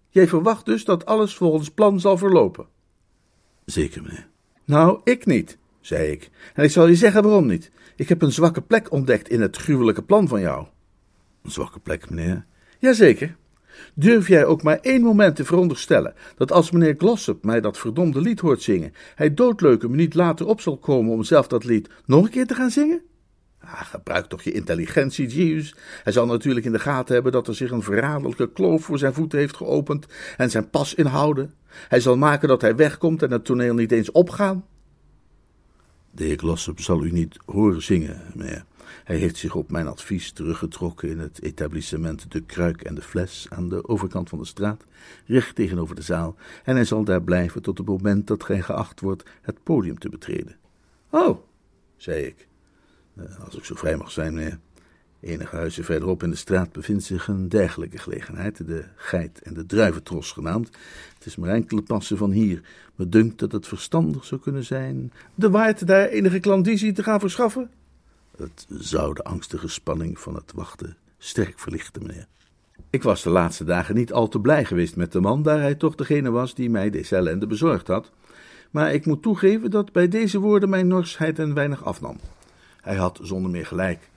Jij verwacht dus dat alles volgens plan zal verlopen? Zeker, meneer. Nou, ik niet, zei ik. En ik zal je zeggen waarom niet. Ik heb een zwakke plek ontdekt in het gruwelijke plan van jou. Een zwakke plek, meneer? Jazeker. Durf jij ook maar één moment te veronderstellen dat als meneer Glossop mij dat verdomde lied hoort zingen, hij doodleuk een minuut later op zal komen om zelf dat lied nog een keer te gaan zingen? Ah, gebruik toch je intelligentie, Jeeves. Hij zal natuurlijk in de gaten hebben dat er zich een verraderlijke kloof voor zijn voeten heeft geopend en zijn pas inhouden. Hij zal maken dat hij wegkomt en het toneel niet eens opgaan. De heer Glossop zal u niet horen zingen, meneer. Hij heeft zich op mijn advies teruggetrokken in het etablissement De Kruik en de Fles aan de overkant van de straat, recht tegenover de zaal, en hij zal daar blijven tot het moment dat gij geacht wordt het podium te betreden. Oh, zei ik. Eh, als ik zo vrij mag zijn, meneer. Enige huizen verderop in de straat bevindt zich een dergelijke gelegenheid, de Geit en de Druiventros genaamd. Het is maar enkele passen van hier. Me dunkt dat het verstandig zou kunnen zijn de waard daar enige klandizie te gaan verschaffen. Het zou de angstige spanning van het wachten sterk verlichten, meneer. Ik was de laatste dagen niet al te blij geweest met de man, daar hij toch degene was die mij deze ellende bezorgd had. Maar ik moet toegeven dat bij deze woorden mijn norsheid een weinig afnam. Hij had zonder meer gelijk.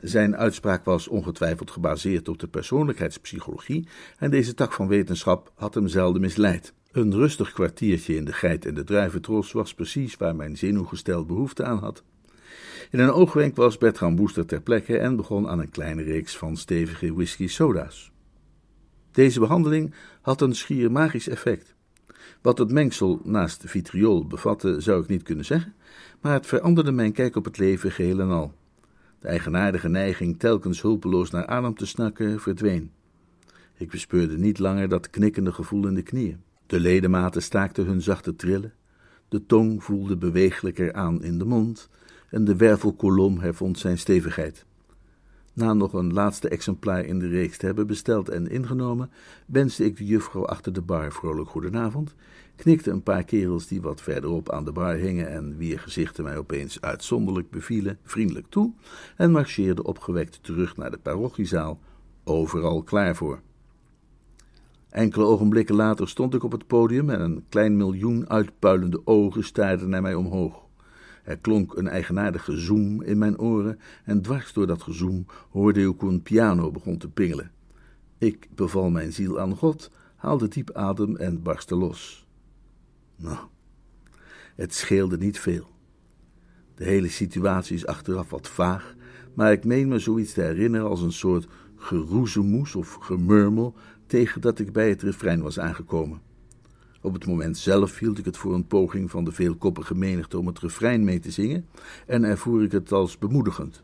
Zijn uitspraak was ongetwijfeld gebaseerd op de persoonlijkheidspsychologie en deze tak van wetenschap had hem zelden misleid. Een rustig kwartiertje in de geit en de druiventros was precies waar mijn zenuwgestel behoefte aan had. In een oogwenk was Bertram Booster ter plekke en begon aan een kleine reeks van stevige whisky-soda's. Deze behandeling had een schier magisch effect. Wat het mengsel naast vitriol bevatte, zou ik niet kunnen zeggen, maar het veranderde mijn kijk op het leven geheel en al. De eigenaardige neiging telkens hulpeloos naar adem te snakken verdween. Ik bespeurde niet langer dat knikkende gevoel in de knieën. De ledematen staakten hun zachte trillen, de tong voelde bewegelijker aan in de mond en de wervelkolom hervond zijn stevigheid. Na nog een laatste exemplaar in de reeks te hebben besteld en ingenomen, wenste ik de juffrouw achter de bar vrolijk goedenavond, knikte een paar kerels die wat verderop aan de bar hingen en wier gezichten mij opeens uitzonderlijk bevielen, vriendelijk toe en marcheerde opgewekt terug naar de parochiezaal, overal klaar voor. Enkele ogenblikken later stond ik op het podium en een klein miljoen uitpuilende ogen staarden naar mij omhoog. Er klonk een eigenaardige zoem in mijn oren en dwars door dat gezoem hoorde ik hoe een piano begon te pingelen. Ik beval mijn ziel aan God, haalde diep adem en barstte los. Nou, het scheelde niet veel. De hele situatie is achteraf wat vaag, maar ik meen me zoiets te herinneren als een soort geroezemoes of gemurmel tegen dat ik bij het refrein was aangekomen. Op het moment zelf hield ik het voor een poging van de veelkoppige menigte om het refrein mee te zingen en ervoer ik het als bemoedigend.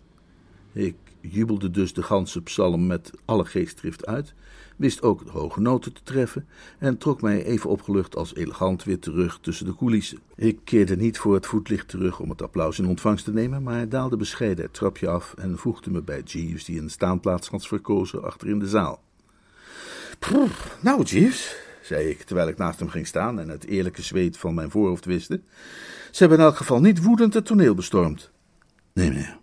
Ik jubelde dus de ganse psalm met alle geestdrift uit, wist ook de hoge noten te treffen en trok mij even opgelucht als elegant weer terug tussen de coulissen. Ik keerde niet voor het voetlicht terug om het applaus in ontvangst te nemen, maar daalde bescheiden het trapje af en voegde me bij Jeeves, die een staanplaats had verkozen achter in de zaal. nou, Jeeves, zei ik, terwijl ik naast hem ging staan en het eerlijke zweet van mijn voorhoofd wiste. Ze hebben in elk geval niet woedend het toneel bestormd. Nee, meneer.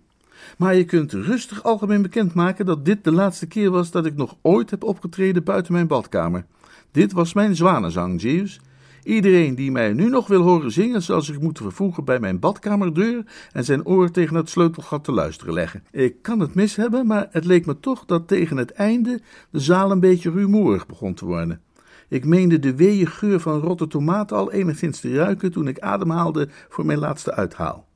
Maar je kunt rustig algemeen bekendmaken dat dit de laatste keer was dat ik nog ooit heb opgetreden buiten mijn badkamer. Dit was mijn zwanenzang, Jeeves. Iedereen die mij nu nog wil horen zingen, zal zich moeten vervoegen bij mijn badkamerdeur en zijn oor tegen het sleutelgat te luisteren leggen. Ik kan het mis hebben, maar het leek me toch dat tegen het einde de zaal een beetje rumoerig begon te worden. Ik meende de weeë geur van rotte tomaten al enigszins te ruiken toen ik ademhaalde voor mijn laatste uithaal.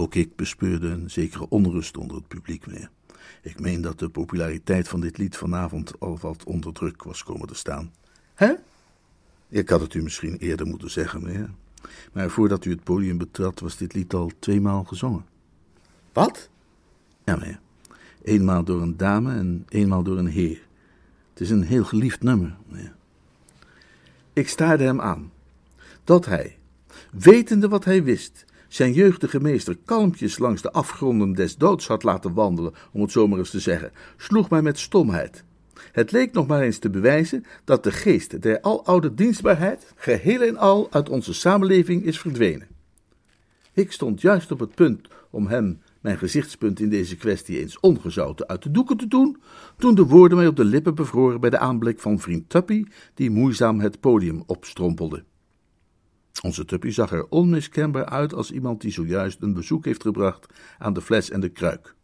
Ook ik bespeurde een zekere onrust onder het publiek, meneer. Ik meen dat de populariteit van dit lied vanavond al wat onder druk was komen te staan. Hè? Ik had het u misschien eerder moeten zeggen, meneer. Maar voordat u het podium betrad, was dit lied al tweemaal gezongen. Wat? Ja, meneer. Eenmaal door een dame en eenmaal door een heer. Het is een heel geliefd nummer, meneer. Ik staarde hem aan. Dat hij, wetende wat hij wist, zijn jeugdige meester kalmpjes langs de afgronden des doods had laten wandelen, om het zomaar eens te zeggen, sloeg mij met stomheid. Het leek nog maar eens te bewijzen dat de geest der aloude dienstbaarheid geheel en al uit onze samenleving is verdwenen. Ik stond juist op het punt om hem mijn gezichtspunt in deze kwestie eens ongezouten uit de doeken te doen, toen de woorden mij op de lippen bevroren bij de aanblik van vriend Tuppy, die moeizaam het podium opstrompelde. Onze Tuppy zag er onmiskenbaar uit als iemand die zojuist een bezoek heeft gebracht aan de fles en de kruik.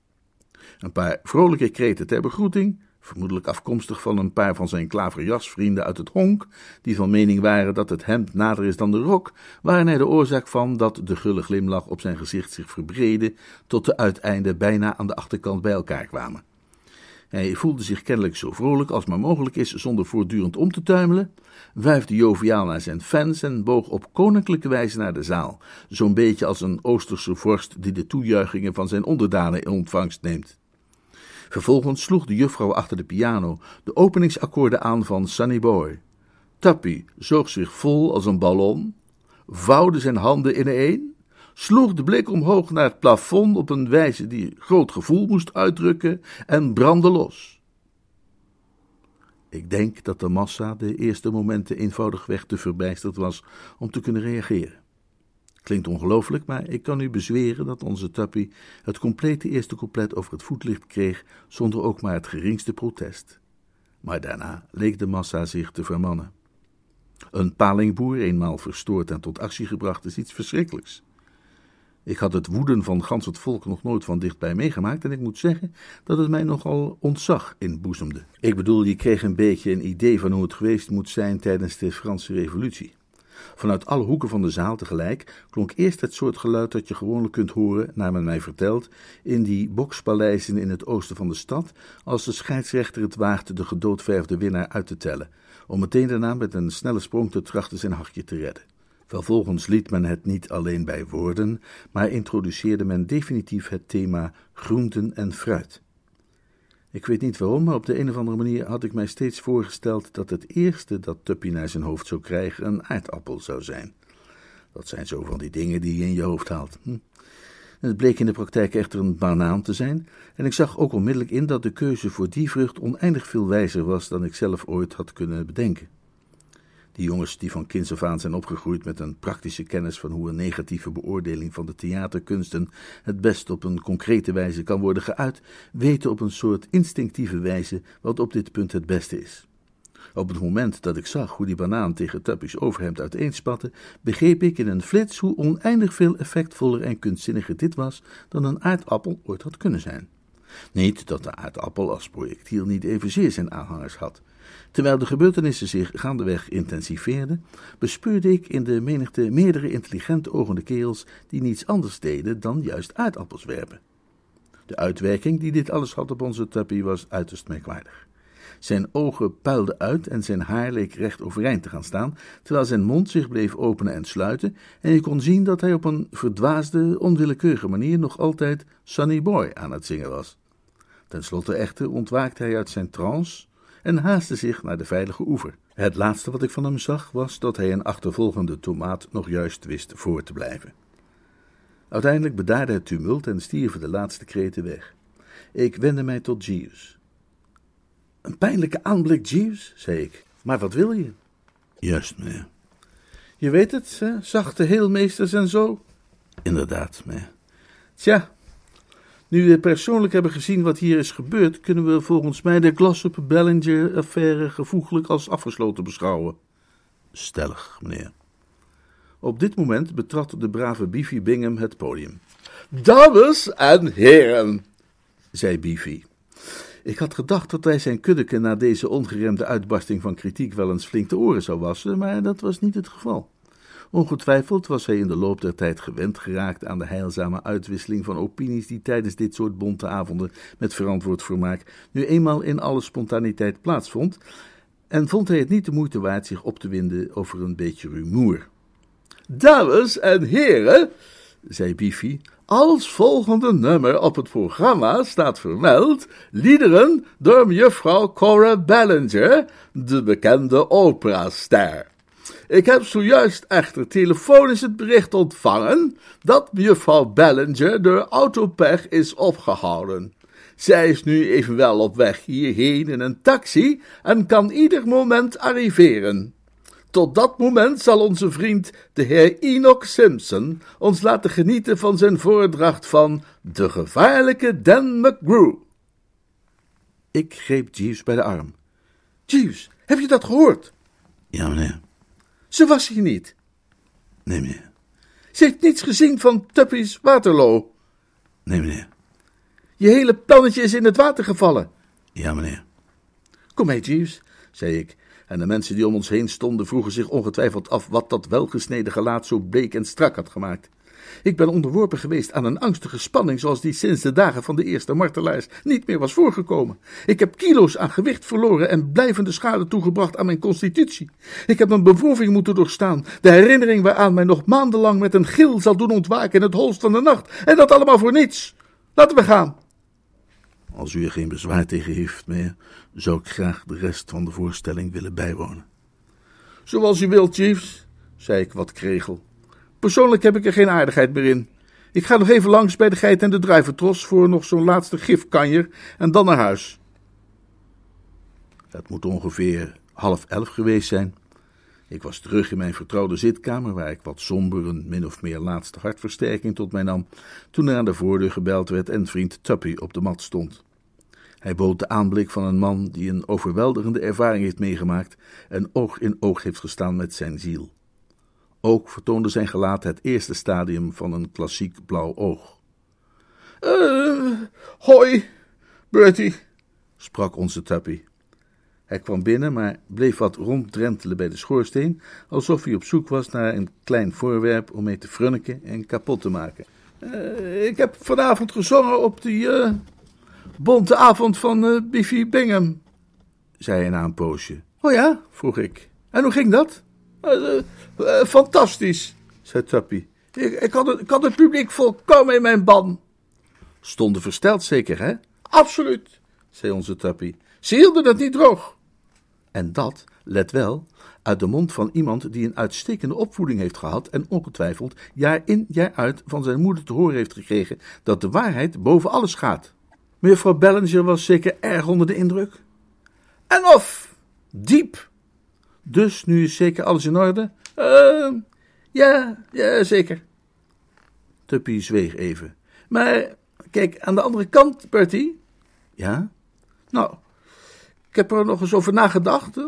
Een paar vrolijke kreten ter begroeting, vermoedelijk afkomstig van een paar van zijn klaverjasvrienden uit het honk, die van mening waren dat het hemd nader is dan de rok, waren er de oorzaak van dat de gulle glimlach op zijn gezicht zich verbreedde tot de uiteinden bijna aan de achterkant bij elkaar kwamen. Hij voelde zich kennelijk zo vrolijk als maar mogelijk is zonder voortdurend om te tuimelen, wuifde joviaal naar zijn fans en boog op koninklijke wijze naar de zaal, zo'n beetje als een Oosterse vorst die de toejuichingen van zijn onderdanen in ontvangst neemt. Vervolgens sloeg de juffrouw achter de piano de openingsakkoorden aan van Sunny Boy. Tappy zoog zich vol als een ballon, vouwde zijn handen ineen, sloeg de blik omhoog naar het plafond op een wijze die groot gevoel moest uitdrukken en brandde los. Ik denk dat de massa de eerste momenten eenvoudigweg te verbijsterd was om te kunnen reageren. Klinkt ongelooflijk, maar ik kan u bezweren dat onze Tappy het complete eerste couplet over het voetlicht kreeg zonder ook maar het geringste protest. Maar daarna leek de massa zich te vermannen. Een palingboer, eenmaal verstoord en tot actie gebracht, is iets verschrikkelijks. Ik had het woeden van gans het volk nog nooit van dichtbij meegemaakt en ik moet zeggen dat het mij nogal ontzag inboezemde. Ik bedoel, je kreeg een beetje een idee van hoe het geweest moet zijn tijdens de Franse Revolutie. Vanuit alle hoeken van de zaal tegelijk klonk eerst het soort geluid dat je gewoonlijk kunt horen, naar men mij vertelt, in die bokspaleizen in het oosten van de stad, als de scheidsrechter het waagde de gedoodverfde winnaar uit te tellen, om meteen daarna met een snelle sprong te trachten zijn hachje te redden. Vervolgens liet men het niet alleen bij woorden, maar introduceerde men definitief het thema groenten en fruit. Ik weet niet waarom, maar op de een of andere manier had ik mij steeds voorgesteld dat het eerste dat Tuppy naar zijn hoofd zou krijgen een aardappel zou zijn. Dat zijn zo van die dingen die je in je hoofd haalt. Hm. Het bleek in de praktijk echter een banaan te zijn, en ik zag ook onmiddellijk in dat de keuze voor die vrucht oneindig veel wijzer was dan ik zelf ooit had kunnen bedenken. Die jongens die van kinds aan zijn opgegroeid met een praktische kennis van hoe een negatieve beoordeling van de theaterkunsten het best op een concrete wijze kan worden geuit, weten op een soort instinctieve wijze wat op dit punt het beste is. Op het moment dat ik zag hoe die banaan tegen Tuppy's overhemd uiteenspatte, begreep ik in een flits hoe oneindig veel effectvoller en kunstzinniger dit was dan een aardappel ooit had kunnen zijn. Niet dat de aardappel als projectiel niet evenzeer zijn aanhangers had. Terwijl de gebeurtenissen zich gaandeweg intensiveerden, bespeurde ik in de menigte meerdere intelligente ogende kerels die niets anders deden dan juist aardappels werpen. De uitwerking die dit alles had op onze Tuppy was uiterst merkwaardig. Zijn ogen puilden uit en zijn haar leek recht overeind te gaan staan, terwijl zijn mond zich bleef openen en sluiten, en je kon zien dat hij op een verdwaasde, onwillekeurige manier nog altijd Sunny Boy aan het zingen was. Ten slotte echter ontwaakte hij uit zijn trance en haastte zich naar de veilige oever. Het laatste wat ik van hem zag was dat hij een achtervolgende tomaat nog juist wist voor te blijven. Uiteindelijk bedaarde het tumult en stierven de laatste kreten weg. Ik wendde mij tot Jeeves. Een pijnlijke aanblik, Jeeves, zei ik. Maar wat wil je? Juist, meneer. Je weet het, hè? zachte heelmeesters en zo. Inderdaad, meneer. Tja, nu we persoonlijk hebben gezien wat hier is gebeurd, kunnen we volgens mij de Glossop-Ballinger-affaire gevoeglijk als afgesloten beschouwen. Stellig, meneer. Op dit moment betrad de brave Beefy Bingham het podium. Dames en heren, zei Beefy. Ik had gedacht dat hij zijn kuddeke na deze ongeremde uitbarsting van kritiek wel eens flink de oren zou wassen, maar dat was niet het geval. Ongetwijfeld was hij in de loop der tijd gewend geraakt aan de heilzame uitwisseling van opinies die tijdens dit soort bonte avonden met verantwoord vermaak nu eenmaal in alle spontaniteit plaatsvond, en vond hij het niet de moeite waard zich op te winden over een beetje rumoer. Dames en heren, zei Biffy, als volgende nummer op het programma staat vermeld liederen door mevrouw Cora Ballinger, de bekende operaster. Ik heb zojuist echter telefonisch het bericht ontvangen dat mevrouw Ballinger door autopech is opgehouden. Zij is nu evenwel op weg hierheen in een taxi en kan ieder moment arriveren. Tot dat moment zal onze vriend, de heer Enoch Simpson, ons laten genieten van zijn voordracht van de gevaarlijke Dan McGrew. Ik greep Jeeves bij de arm. Jeeves, heb je dat gehoord? Ja, meneer. Ze was hier niet. Nee, meneer. Ze heeft niets gezien van Tuppy's Waterloo. Nee, meneer. Je hele plannetje is in het water gevallen. Ja, meneer. Kom mee, Jeeves, zei ik, en de mensen die om ons heen stonden vroegen zich ongetwijfeld af wat dat welgesneden gelaat zo bleek en strak had gemaakt. Ik ben onderworpen geweest aan een angstige spanning zoals die sinds de dagen van de eerste martelaars niet meer was voorgekomen. Ik heb kilo's aan gewicht verloren en blijvende schade toegebracht aan mijn constitutie. Ik heb een beproeving moeten doorstaan, de herinnering waaraan mij nog maandenlang met een gil zal doen ontwaken in het holst van de nacht. En dat allemaal voor niets. Laten we gaan. Als u er geen bezwaar tegen heeft, meneer, zou ik graag de rest van de voorstelling willen bijwonen. Zoals u wilt, Jeeves, zei ik wat kregel. Persoonlijk heb ik er geen aardigheid meer in. Ik ga nog even langs bij de geit en de druiventros voor nog zo'n laatste gifkanjer en dan naar huis. Het moet ongeveer half elf geweest zijn. Ik was terug in mijn vertrouwde zitkamer, waar ik wat somber een min of meer laatste hartversterking tot mij nam, toen er aan de voordeur gebeld werd en vriend Tuppy op de mat stond. Hij bood de aanblik van een man die een overweldigende ervaring heeft meegemaakt en oog in oog heeft gestaan met zijn ziel. Ook vertoonde zijn gelaat het eerste stadium van een klassiek blauw oog. Uh, hoi, Bertie, sprak onze Tuppy. Hij kwam binnen, maar bleef wat ronddrentelen bij de schoorsteen, alsof hij op zoek was naar een klein voorwerp om mee te frunniken en kapot te maken. Uh, ik heb vanavond gezongen op die uh, bonte avond van Biffy Bingham, zei hij na een poosje. Oh ja, vroeg ik. En hoe ging dat? Fantastisch, zei Tuppy. Ik, ik, had het, had het publiek volkomen in mijn ban. Stonden versteld zeker, hè? Absoluut zei onze Tuppy. Ze hielden dat niet droog. En dat, let wel, uit de mond van iemand die een uitstekende opvoeding heeft gehad en ongetwijfeld jaar in jaar uit van zijn moeder te horen heeft gekregen dat de waarheid boven alles gaat. Mevrouw Bellinger was zeker erg onder de indruk. En of, diep. Dus nu is zeker alles in orde? Uh, ja, ja, zeker. Tuppy zweeg even. Maar kijk, aan de andere kant, Bertie. Ja? Nou, ik heb er nog eens over nagedacht.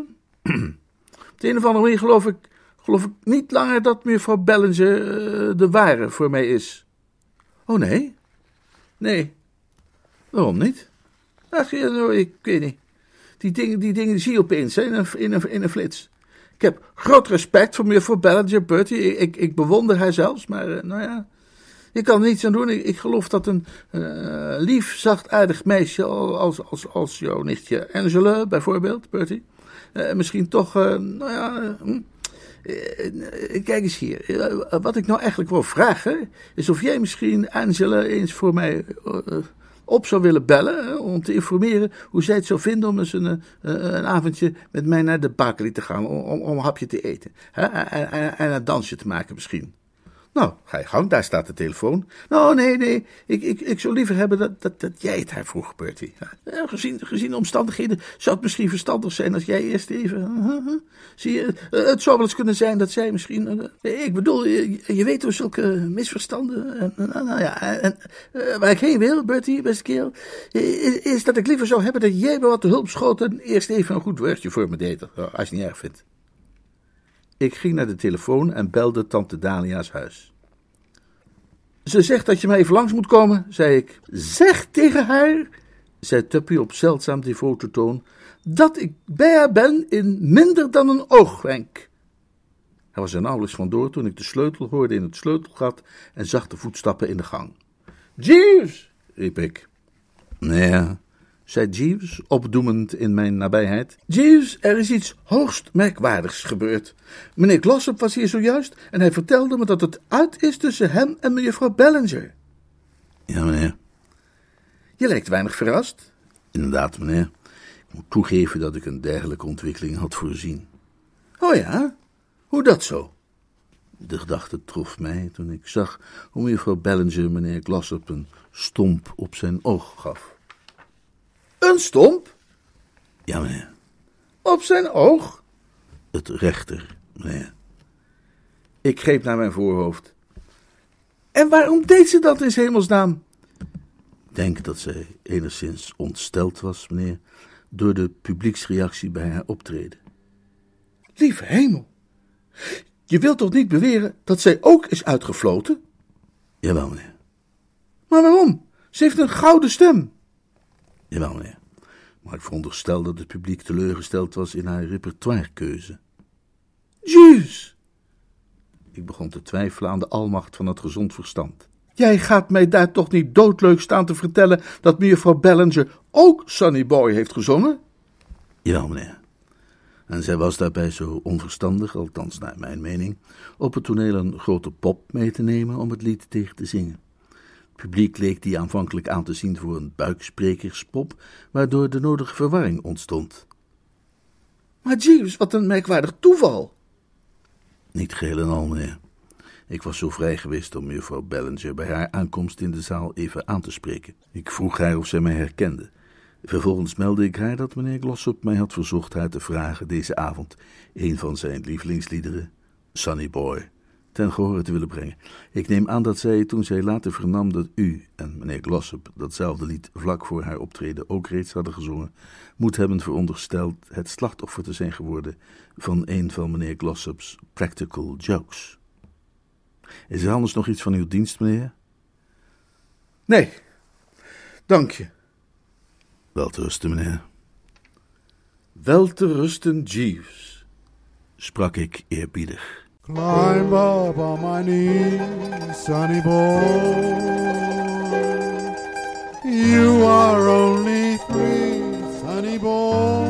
Op de een of andere manier geloof ik, geloof ik niet langer dat mevrouw Bellinger uh, de ware voor mij is. Oh nee? Nee. Waarom niet? Ach, ik weet niet. Die dingen, die dingen zie je opeens hè, in, een, in, een, flits. Ik heb groot respect voor mevrouw Bellinger, Bertie. Ik, ik, bewonder haar zelfs, maar uh, nou ja... Ik kan er niets aan doen. Ik, geloof dat een uh, lief, zachtaardig meisje als, als, als jouw nichtje Angela bijvoorbeeld, Bertie, uh, misschien toch, nou ja, hm, kijk eens hier. wat ik nou eigenlijk wil vragen, is of jij misschien Angela eens voor mij op zou willen bellen om te informeren hoe zij het zou vinden om eens een, een avondje met mij naar de bakery te gaan om, om een hapje te eten. Hè? En, en, en een dansje te maken misschien. Nou, ga je gang, daar staat de telefoon. Nou, nee, nee, ik, ik, ik zou liever hebben dat, dat, dat jij het haar vroeg, Bertie. Ja, gezien, gezien de omstandigheden zou het misschien verstandig zijn als jij eerst even... Zie je, eh, het zou wel eens kunnen zijn dat zij misschien... Uh, ik bedoel, je, weet toch zulke misverstanden. En, nou ja, en, waar ik heen wil, Bertie, beste kerel, is, is, dat ik liever zou hebben dat jij me wat de hulp schoot en eerst even een goed woordje voor me deed, als je het niet erg vindt. Ik ging naar de telefoon en belde tante Dalia's huis. Ze zegt dat je mij even langs moet komen, zei ik. Zeg tegen haar, zei Tuppy op zeldzaam devote toon, dat ik bij haar ben in minder dan een oogwenk. Hij was er nauwelijks vandoor toen ik de sleutel hoorde in het sleutelgat en zag de voetstappen in de gang. Jeeves, riep ik. Nee, zei Jeeves, opdoemend in mijn nabijheid. Jeeves, er is iets hoogst merkwaardigs gebeurd. Meneer Glossop was hier zojuist en hij vertelde me dat het uit is tussen hem en mevrouw Bellinger. Ja, meneer. Je lijkt weinig verrast. Inderdaad, meneer. Ik moet toegeven dat ik een dergelijke ontwikkeling had voorzien. Oh ja? Hoe dat zo? De gedachte trof mij toen ik zag hoe mevrouw Bellinger meneer Glossop een stomp op zijn oog gaf. Een stomp? Ja, meneer. Op zijn oog? Het rechter, meneer. Ik greep naar mijn voorhoofd. En waarom deed ze dat in hemelsnaam? Ik denk dat zij enigszins ontsteld was, meneer, door de publieksreactie bij haar optreden. Lieve hemel! Je wilt toch niet beweren dat zij ook is uitgefloten? Jawel, meneer. Maar waarom? Ze heeft een gouden stem. Jawel, meneer. Maar ik veronderstel dat het publiek teleurgesteld was in haar repertoirekeuze. Jezus! Ik begon te twijfelen aan de almacht van het gezond verstand. Jij gaat mij daar toch niet doodleuk staan te vertellen dat mevrouw Bellinger ook Sunny Boy heeft gezongen? Ja, meneer. En zij was daarbij zo onverstandig, althans naar mijn mening, op het toneel een grote pop mee te nemen om het lied tegen te zingen publiek leek die aanvankelijk aan te zien voor een buiksprekerspop, waardoor de nodige verwarring ontstond. Maar Jeeves, wat een merkwaardig toeval! Niet geheel en al, meneer. Ik was zo vrij geweest om juffrouw Bellinger bij haar aankomst in de zaal even aan te spreken. Ik vroeg haar of zij mij herkende. Vervolgens meldde ik haar dat meneer Glossop mij had verzocht haar te vragen deze avond een van zijn lievelingsliederen, Sunny Boy, ten gehore te willen brengen. Ik neem aan dat zij, toen zij later vernam dat u en meneer Glossop datzelfde lied vlak voor haar optreden ook reeds hadden gezongen, moet hebben verondersteld het slachtoffer te zijn geworden van een van meneer Glossop's practical jokes. Is er anders nog iets van uw dienst, meneer? Nee, dank je. Wel te rusten, meneer. Wel te rusten, Jeeves, sprak ik eerbiedig. Climb up on my knees, sonny boy. You are only three, sonny boy.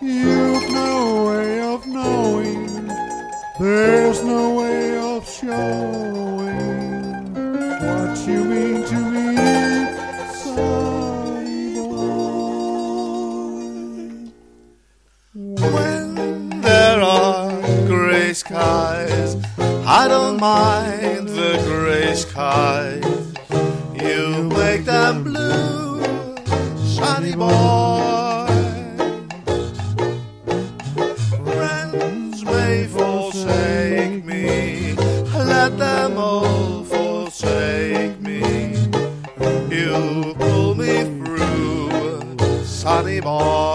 You've no way of knowing, there's no way of showing mind the gray sky. You make them blue, sunny boy. Friends may forsake me, let them all forsake me. You pull me through, sunny boy.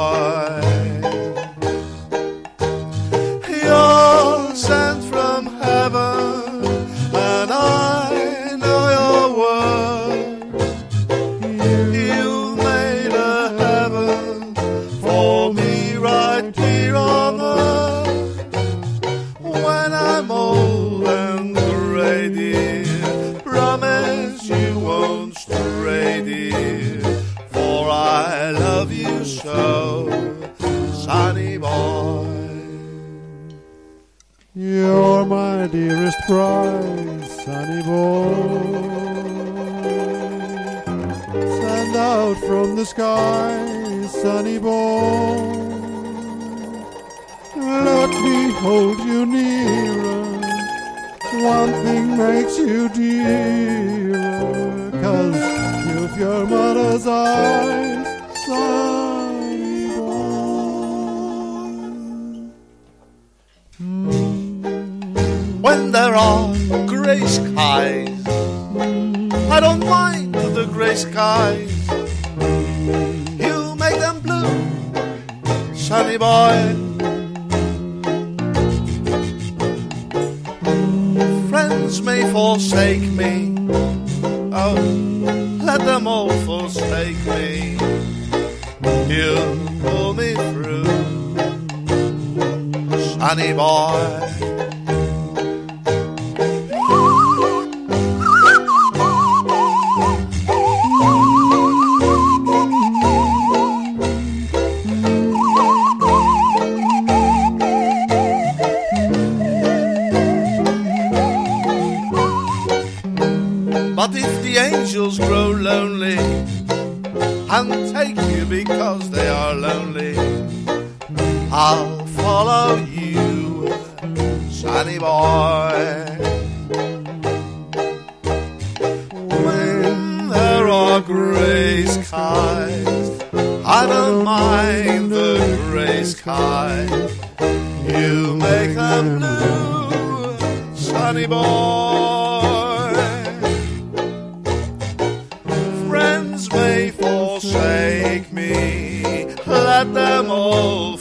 grow lonely and take you because they are lonely. I'll follow you, sunny boy. there are grey skies. I don't mind the grey skies. You make them blue, sunny boy. hem al